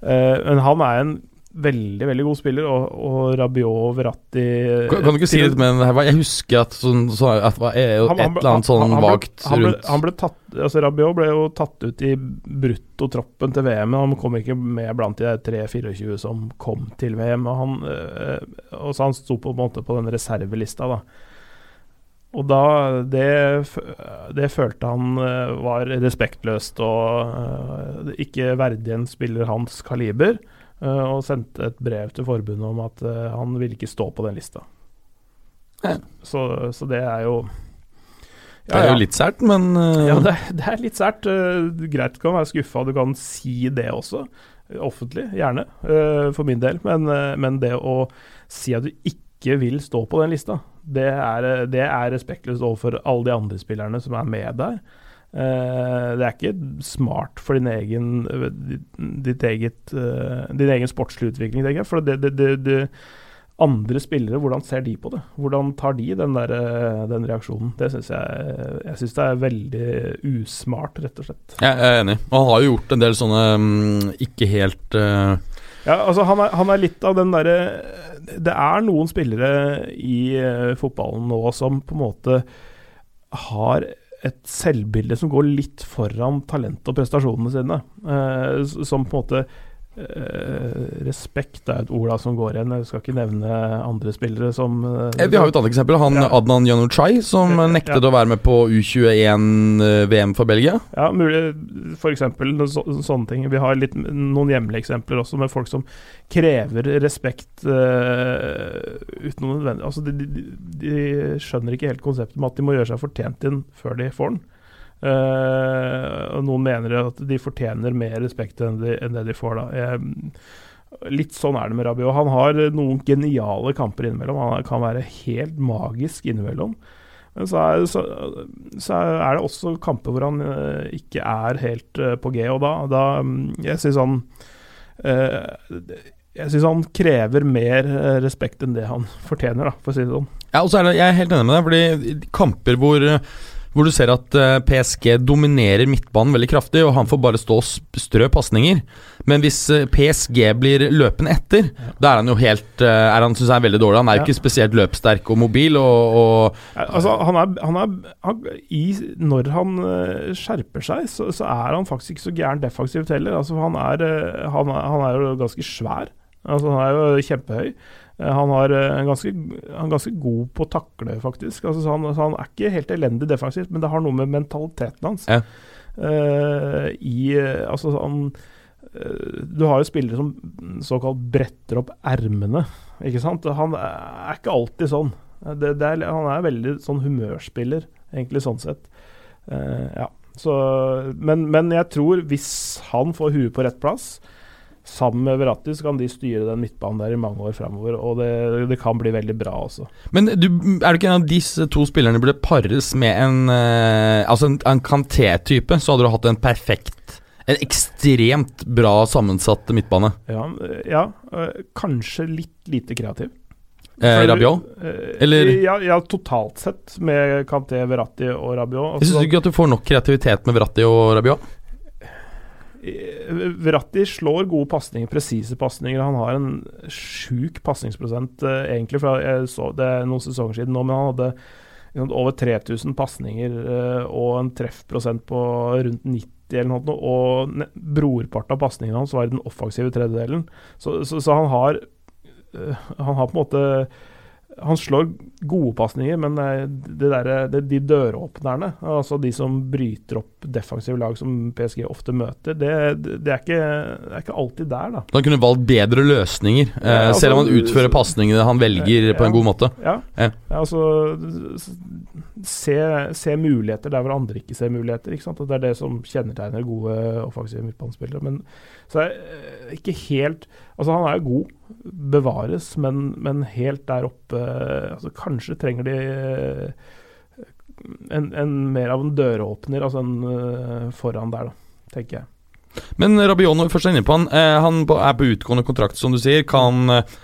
Uh, men han er en veldig veldig god spiller, og, og Rabiot Verratti kan, kan, du ikke si litt men Jeg husker at, sånn, så, at det han, et eller annet sånn vagt rundt han ble tatt, altså Rabiot ble jo tatt ut i bruttotroppen til VM, men han kom ikke med blant de 3-24 som kom til VM. Og, han, øh, og så han sto på en måte på den reservelista, da. Og da det, det, følte han øh, var respektløst og øh, ikke verdig en spiller hans kaliber. Eh, og sendte et brev til forbundet om at eh, han ville ikke stå på den lista. Ja. Så, så, det er jo ja, Det er jo litt sært, men uh... Ja, det, det, er litt sært. Uh, greit du kan være skuffa, du kan si det også. Offentlig, gjerne, uh, for min del. Men, men, det å si at du ikke vil stå på den lista, det er, det er respektløst overfor alle de andre spillerne som er med der. Uh, det er ikke smart for din egen, ditt eget, uh, din egen sportslige utvikling, tenker jeg. For det, det, det, det, andre spillere, hvordan ser de på det? Hvordan tar de den, der, eh, den reaksjonen? Det syns jeg Jeg synes det er veldig usmart, rett og slett. Jeg er enig. Og han har jo gjort en del sånne um, ikke helt uh... Ja, altså han er, han er, litt av den derre Det er noen spillere i fotballen nå som på en måte har et selvbilde som går litt foran talent og prestasjonene sine. Eh, som på en måte Uh, respekt er et ord da som går igjen. Jeg skal ikke nevne andre spillere som uh, Vi har jo et annet eksempel. Han ja. Adnan Januchai, som nektet ja. å være med på U21-VM for Belgia. Ja, mulig f.eks. Så, sånne ting. Vi har litt, noen hjemlige eksempler også, med folk som krever respekt uh, uten noe nødvendig Altså, de, de, de, skjønner ikke helt konseptet med at de må gjøre seg fortjent inn før de får den. Uh, og noen mener at de fortjener mer respekt enn, de, enn det de får. da. Jeg, litt sånn er det med Rabiot. Han har noen geniale kamper innimellom. Han kan være helt magisk innimellom. Men så er, så, så er det også kamper hvor han uh, ikke er helt uh, på G, og da, da mm, Jeg syns han jeg syns han krever mer respekt enn det han fortjener, da, for å si det sånn. Ja, og så er det, Jeg er helt enig med deg, fordi kamper hvor hvor du ser at eh, PSG dominerer midtbanen veldig kraftig, og han får bare stå og strø pasninger. Men hvis eh, PSG blir løpende etter, ja. da er han jo helt eh, er Han synes jeg er veldig dårlig. Han er jo ja. ikke spesielt løpssterk og mobil. Og, og altså, han er, han er han, i, Når han skjerper seg, så, så, er han faktisk ikke så gæren defensivt heller. Altså, han, er, han, er, han er jo ganske svær. Altså, han er jo kjempehøy. Eh, han, har eh, ganske, han er ganske god på å takle, faktisk. Altså, så, han, så, han, er ikke helt elendig defensivt, men det har noe med mentaliteten hans ja. uh, i Altså, han uh, Du har jo spillere som såkalt bretter opp ermene, ikke sant. Han er ikke alltid sånn. Det, det er, han er veldig sånn humørspiller, egentlig, sånn sett. Uh, ja. Så, men, men jeg tror, hvis han får huet på rett plass, Sammen med Verratti så kan de styre den midtbanen der i mange år framover, og det, det, kan bli veldig bra også. Men du, er det ikke en av disse to spillerne burde pares med en uh, Altså en, en Kanté-type, så hadde du hatt en perfekt en ekstremt bra sammensatt midtbane. Ja, ja øh, kanskje litt lite kreativ. Eh, Rabiot? Eller? Ja, ja, totalt sett, med Kanté, Verratti og Rabiot. Altså, Syns du ikke at du får nok kreativitet med Verratti og Rabiot? Verratti slår gode pasninger, presise pasninger. Han har en sjuk pasningsprosent, eh, egentlig. For jeg så, det noen sesonger siden nå, men han hadde over 3000 pasninger eh, og en treffprosent på rundt 90 eller noe, og brorparten av pasningene hans var i den offensive tredjedelen. Så, så, så han har eh, Han har på en måte han slår gode pasninger, men det der, det, de døråpnerne, altså de som bryter opp defensive lag som PSG ofte møter, det, det, er, ikke, det er, ikke, alltid der, da. Han kunne valgt bedre løsninger, ja, eh, altså, selv om han utfører pasningene han velger ja, på en god måte. Ja, ja. altså se, se, muligheter der hvor andre ikke ser muligheter. Ikke sant? Og det er det som kjennetegner gode offensive midtbanespillere. Men så er eh, ikke helt Altså, han er jo god, bevares, men, men helt der oppe altså, Kanskje trenger de en, en mer av en døråpner, altså en uh, foran der, da, tenker jeg. Men Rabiot, først er inne på han, eh, han er på utgående kontrakt, som du sier. Kan eh,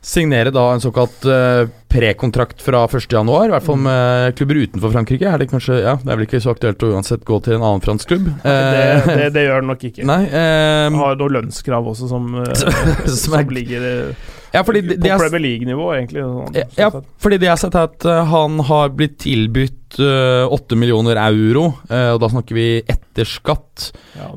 signere da en såkalt uh, prekontrakt fra 1.1, i hvert fall mm. med klubber utenfor Frankrike. Er det kanskje Ja, det er vel ikke så aktuelt å uansett gå til en annen fransk klubb? det, det, eh, det, gjør det nok ikke. [LAUGHS] Nei um, Har noe lønnskrav også som, [LAUGHS] som, som ligger ja, fordi på Premier League-nivå, egentlig. Sånn, ja, ja, fordi det jeg har sett, er at uh, han har blitt tilbudt uh, 8 millioner euro, uh, og da snakker vi etter skatt. Ja,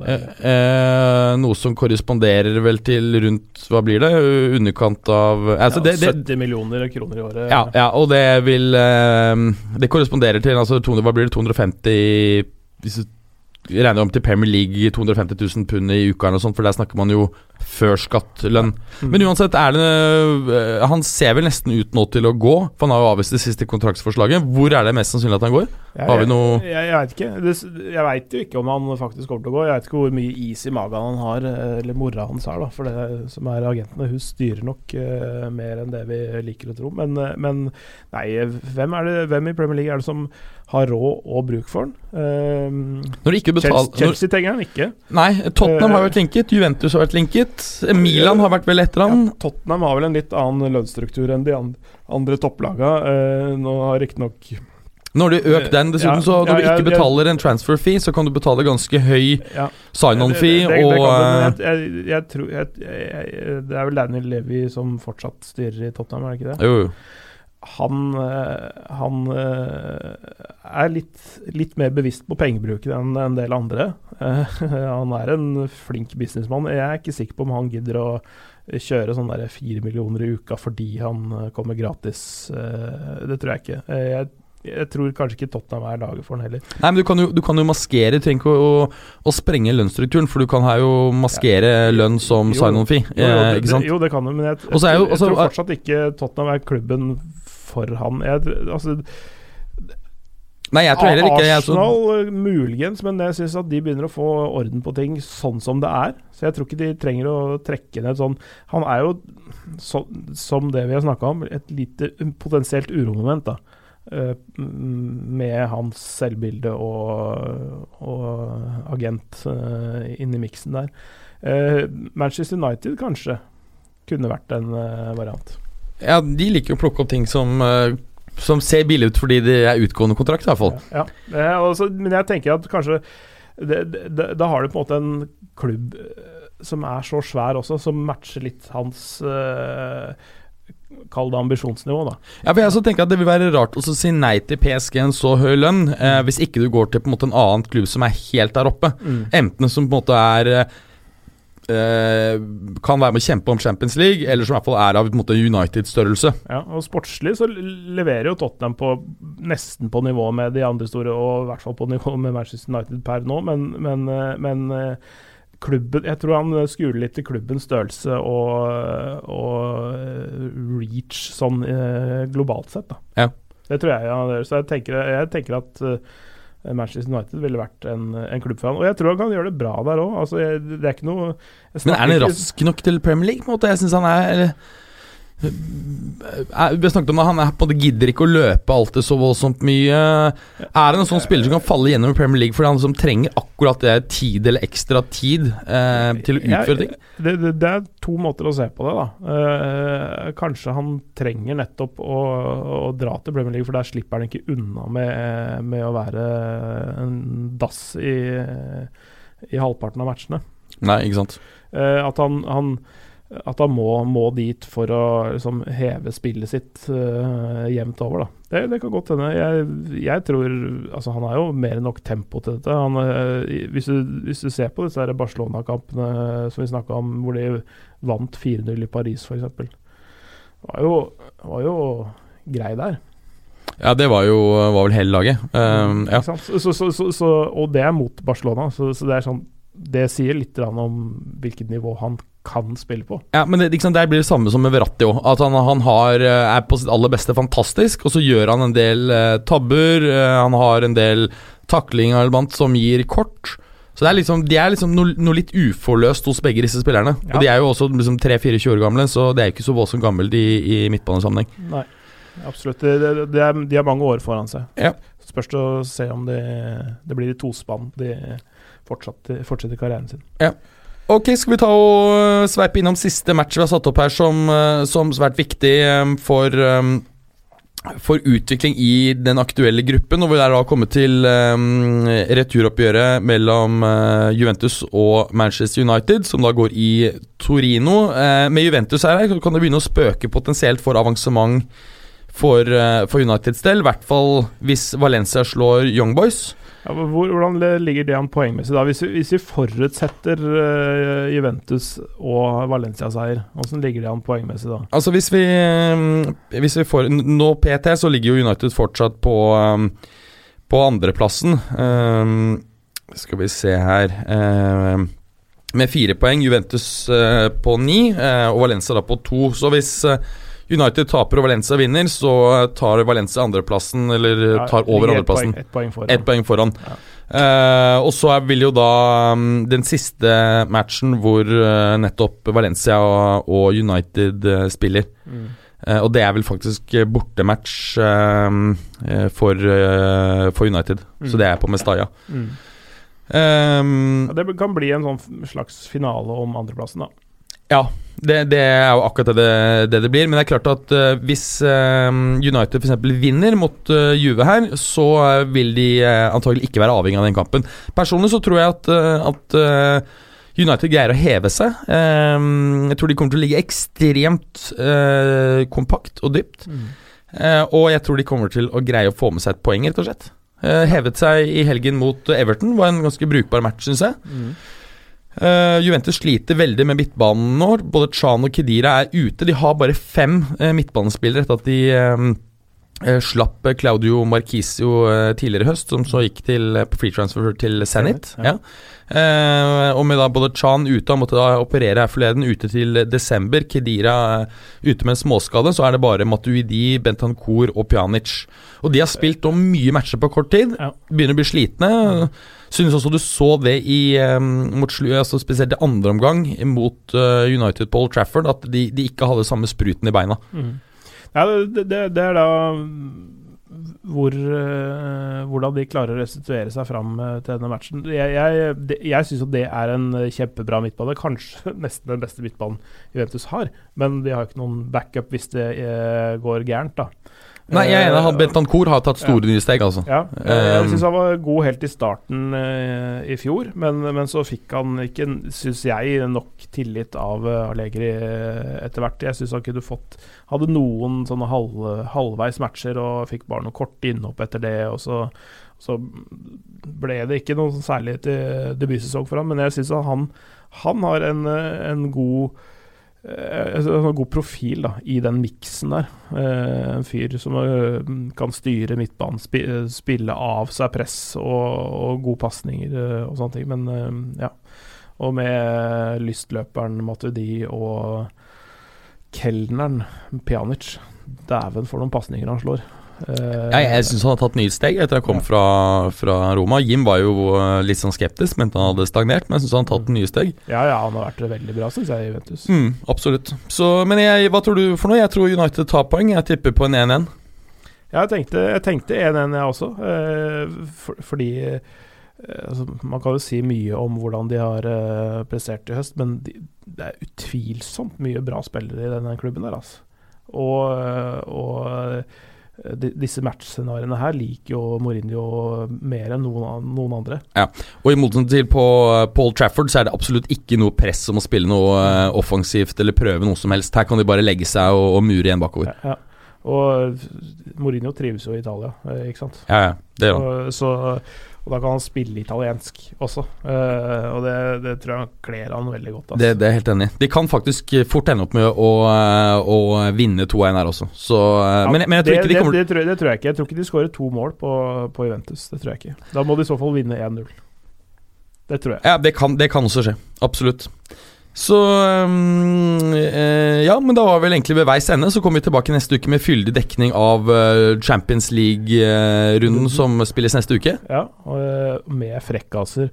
noe som korresponderer vel til rundt Hva blir det? Underkant av altså, det, det, 70 millioner kroner i året. Ja, ja og det vil Det korresponderer til altså, 200, Hva blir det? 250 hvis du regner om til Premier League 250 000 pund i uka, eller sånt, for der snakker man jo før skattlønn. Men uansett, er det uh, Han ser vel nesten ut nå til å gå, for han har jo avvist det siste kontraktsforslaget. Hvor er det mest sannsynlig at han går? Har vi noe Jeg, jeg, jeg veit ikke. Det, jeg veit jo ikke om han faktisk kommer til å gå. Jeg veit ikke hvor mye is i magen han har, eh, eller mora hans har, da. For det som er agentene, hun styrer nok uh, mer enn det vi liker å tro. Men, men nei, hvem, det, hvem i Premier League er det som har råd og bruk for den. Uh, Chelsea, Chelsea trenger han ikke. Nei, Tottenham har vært linket, Juventus har vært linket, Milan har vært vel etter han. Ja, Tottenham har vel en litt annen lønnsstruktur enn de andre, topplaga. Uh, nå har riktignok nå har de økt den. Dessuten, ja, så Når ja, du ikke betaler en transfer fee, så kan du betale ganske høy ja. sign-on-fee. Det, det, det, og jeg, jeg, jeg, tror Det er vel Daniel Levy som fortsatt styrer i Tottenham, er det ikke det? Jo, jo han, eh, han eh, er litt, litt, mer bevisst på pengebruken enn en del andre. [LAUGHS] Han er en flink businessmann. Jeg er ikke sikker på om han gidder å kjøre sånn fire millioner i uka fordi han eh, kommer gratis. Det tror jeg ikke. Jeg, jeg tror kanskje ikke Tottenham er laget for han heller. Nei, men Du kan jo, du kan jo maskere, du trenger ikke å, å, å, sprenge lønnsstrukturen, for du kan her jo maskere ja. lønn som sign-on-fee. Jo, jo, eh, det kan du, men jeg, jeg, jeg, jeg tror fortsatt ikke Tottenham er klubben for han. Jeg, altså, Nei, jeg tror heller ikke Arsenal så... Eh, muligens, men jeg syns at de begynner å få orden på ting sånn som det er. Så jeg tror ikke de trenger å trekke ned sånn Han er jo, så, som det vi har snakka om, et lite potensielt uromoment, da. Uh, med hans selvbilde og, og agent inni inn i miksen der. Manchester United kanskje kunne vært en variant. Ja, de liker å plukke opp ting som som ser billig ut fordi det er utgående kontrakt, i hvert fall. Ja, ja. Også, men jeg tenker at kanskje Da har du på en måte en klubb eh, som er så svær også, som matcher litt hans uh, Kall det ambisjonsnivå, da. Ja, for jeg også tenker at Det vil være rart å si nei til PSG en så høy lønn, eh, hvis ikke du går til på en måte en annen klubb som er helt der oppe. Mm. Enten som på en måte er Eh, kan være med å kjempe om Champions League, eller som i hvert fall er av United-størrelse. Ja, og Sportslig så leverer jo Tottenham på nesten på nivå med de andre store, og i hvert fall på nivå med Manchester United per nå, men, men, eh, men eh, klubben Jeg tror han skuler litt til klubbens størrelse og, og reach sånn globalt sett, da. Ja. Det tror jeg han gjør. Så jeg tenker, jeg tenker at Eh, Manchester United ville vært en, en klubb for han. Og jeg tror han kan gjøre det bra der òg. Altså, det er ikke noe Men er han rask nok til Premier League? På en måte? Jeg synes han er vi har snakket om det, Han er på en måte gidder ikke å løpe alltid så voldsomt mye. Er det en sånn spiller som kan falle gjennom i Premier League fordi han som trenger akkurat det tid eller ekstra tid eh, til å utføre ting? Det, det, det, er to måter å se på det, da. Eh, kanskje han trenger nettopp å, å, dra til Premier League, for der slipper han ikke unna med, med å være en dass i, i halvparten av matchene. Nei, ikke sant. Eh, at han, han at han må, må, dit for å liksom, heve spillet sitt uh, jevnt over. Da. Det, det kan godt hende. Jeg, jeg, tror altså, Han har jo mer enn nok tempo til dette. Han, uh, hvis, du, hvis, du, ser på disse Barcelona-kampene som vi snakka om, hvor de vant 4-0 i Paris f.eks. Var, jo, var jo grei der. Ja, det var jo var vel hele laget. Um, ja. så, så, så, og det er mot Barcelona, så, det er sånn det sier litt om hvilket nivå han kan spille på. Ja, men det, liksom, Der blir det samme som med Verratti òg. At han, han har, eh, er på sitt aller beste fantastisk, og så gjør han en del eh, tabber. Uh, han har en del taklinger som gir kort. Så det er liksom, De er liksom noe, noe litt uforløst hos begge disse spillerne. Ja. Og De er jo også liksom 3-24 år gamle, så det er ikke så voldsomt gammelt i, i midtbanesammenheng. Nei. absolutt. Det, det, det er, de har mange år foran seg. Ja. Spørs det å se om det, det blir i tospann de fortsetter karrieren sin. Ok, skal vi ta og øh, sveipe innom siste match vi har satt opp her som, øh, som svært viktig øh, for for utvikling i den aktuelle gruppen, og vi er da kommet til returoppgjøret mellom Juventus og Manchester United, som da går i Torino. Med Juventus her kan det begynne å spøke potensielt for avansement for, for Uniteds del, i hvert fall hvis Valencia slår Young Boys. Ja, hvor, hvordan ligger det an poengmessig, da? Hvis vi, hvis vi forutsetter uh, Juventus og Valencia-seier, hvordan ligger det an poengmessig da? Altså hvis vi, um, hvis vi får Nå PT så ligger jo United fortsatt på, um, på andreplassen. Um, skal vi se her um, Med fire poeng. Juventus uh, på ni, uh, og Valencia da på to. Så hvis uh, United taper og Valencia vinner, så tar Valencia andreplassen, eller Ja, tar over ett andreplassen. poeng- et poeng foran. Et poeng foran. Ja. Uh, og så vil jo da um, den siste matchen hvor uh, nettopp Valencia og, og United uh, spiller. Mm. Og det er vel faktisk bortematch for, for United. Mm. Så det er på Mestalla. Mm. Um, Ja, det kan bli en sånn slags finale om andreplassen, da. Ja, det, det er jo akkurat det det, det blir. Men det er klart at uh, hvis uh, United f.eks. vinner mot uh, Juve her, så vil de antagelig ikke være avhengig av den kampen. Personlig så tror jeg at, at United greier å heve seg. Jeg tror de kommer til å ligge ekstremt kompakt og dypt. Eh, og jeg tror de kommer til å greie å få med seg et poeng, rett og slett. Hevet seg i helgen mot Everton, var en ganske brukbar match, syns jeg. Mm. Eh, Juventus sliter veldig med midtbanen nå. Både Chan og Kedira er ute. De har bare fem uh, midtbanespillere etter at de eh, uh, slapp Claudio Marquisio tidligere i høst, som så gikk til, på free transfer til Zenit. Ja. ja. Og med da både Chan ute, han måtte da operere her forleden, ute til desember. Kedira ute med en småskade. Så er det bare Matuidi, Bentancour og Pjanic. Og de har spilt om mye matcher på kort tid. Ja. Begynner å bli slitne. Synes også du så det i um, mot altså spesielt i andre omgang mot eh, United på Old Trafford, at de, de ikke hadde samme spruten i beina. Mm. Ja, det, det, det er da mm, hvor, eh, hvordan de klarer å restituere seg fram eh, til denne matchen. Jeg, jeg, jeg syns det er en kjempebra midtbane. Kanskje [LAUGHS] nesten den beste midtbanen Juventus har. Men de har ikke noen backup hvis det går gærent, da. Nei, jeg er enig. Eh, Bentancour har tatt store nye steg, altså. Ja, jeg, jeg Um, syns han var god helt i starten eh, i fjor, men, men så fikk han ikke, syns jeg, nok tillit av Allegri eh, etter hvert. Jeg syns han kunne fått Hadde noen sånne halv, halvveis matcher og fikk bare noe kort innhopp etter det, og så, så ble det ikke noe særlig til debutsesong for ham, men jeg syns han, han har en, eh, en god eh, en god profil da, i den miksen der. Eh, en fyr som eh, kan styre midtbanen, eh, spille av seg press og, og gode pasninger eh, og sånne ting. Men eh, ja. Og med lystløperen Matuidi og kelneren Pjanic Dæven for noen pasninger han slår. Eh, Jeg, jeg syns han har tatt nye steg etter han kom Ja. fra, fra Roma. Jim var jo eh, litt sånn skeptisk, mente han hadde stagnert, men jeg syns han har tatt nye steg. Ja, ja, han har vært veldig bra, syns jeg, i Juventus. Mm, absolutt. Så, men jeg, hva tror du for noe? Jeg tror United tar poeng. Jeg tipper på en 1-1. Ja, jeg tenkte, 1-1, jeg også. Eh, for, fordi altså, Man kan jo si mye om hvordan de har prestert i høst, men de, det er utvilsomt mye bra spillere i denne klubben der, altså. Og, og de, disse matchscenarioene her liker jo Mourinho mer enn noen, noen andre. Og i motsetning til på Paul Trafford, så er det absolutt ikke noe press om å spille noe eh, offensivt eller prøve noe som helst. Her kan de bare legge seg og, og mure igjen bakover. Ja, ja. Og Mourinho trives jo i Italia, eh, ikke sant? Ja, ja, det gjør han. Så, og da kan han spille italiensk også. uh, og det, det tror jeg kler han veldig godt. altså. Det, det er helt enig. De kan faktisk fort ende opp med å, å vinne 2-1 her også. Så, ja, men, men jeg tror det, ikke de kommer det, det, tror, jeg- det tror jeg ikke. Jeg tror ikke de skårer to mål på, på Juventus. Det tror jeg ikke. Da må de i så fall vinne 1-0. Det tror jeg. Ja, det kan, det kan også skje. Absolutt. Så eh, Ja, men da var vi vel egentlig ved veis ende. Så kommer vi tilbake neste uke med fyldig dekning av eh, Champions League-runden som spilles neste uke. Ja, eh, Med frekkaser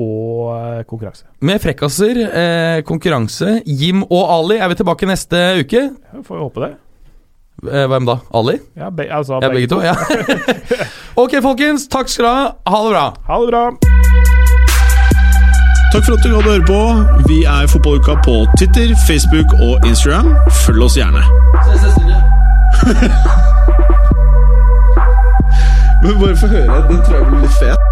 og konkurranse. Med frekkaser, eh, konkurranse. Jim og Ali er vi tilbake neste uke. Ja, får vi håpe det. Hvem da? Ali? Ja, be, altså, Ja, begge to? Ja. [LAUGHS] ok, folkens. Takk skal du ha. Ha det bra. Ha det bra. Takk for at du gadd å høre på. Vi er Fotballuka på Twitter, Facebook og Instagram. Følg oss gjerne. [LAUGHS] Men bare få høre. Den tror jeg blir litt fet.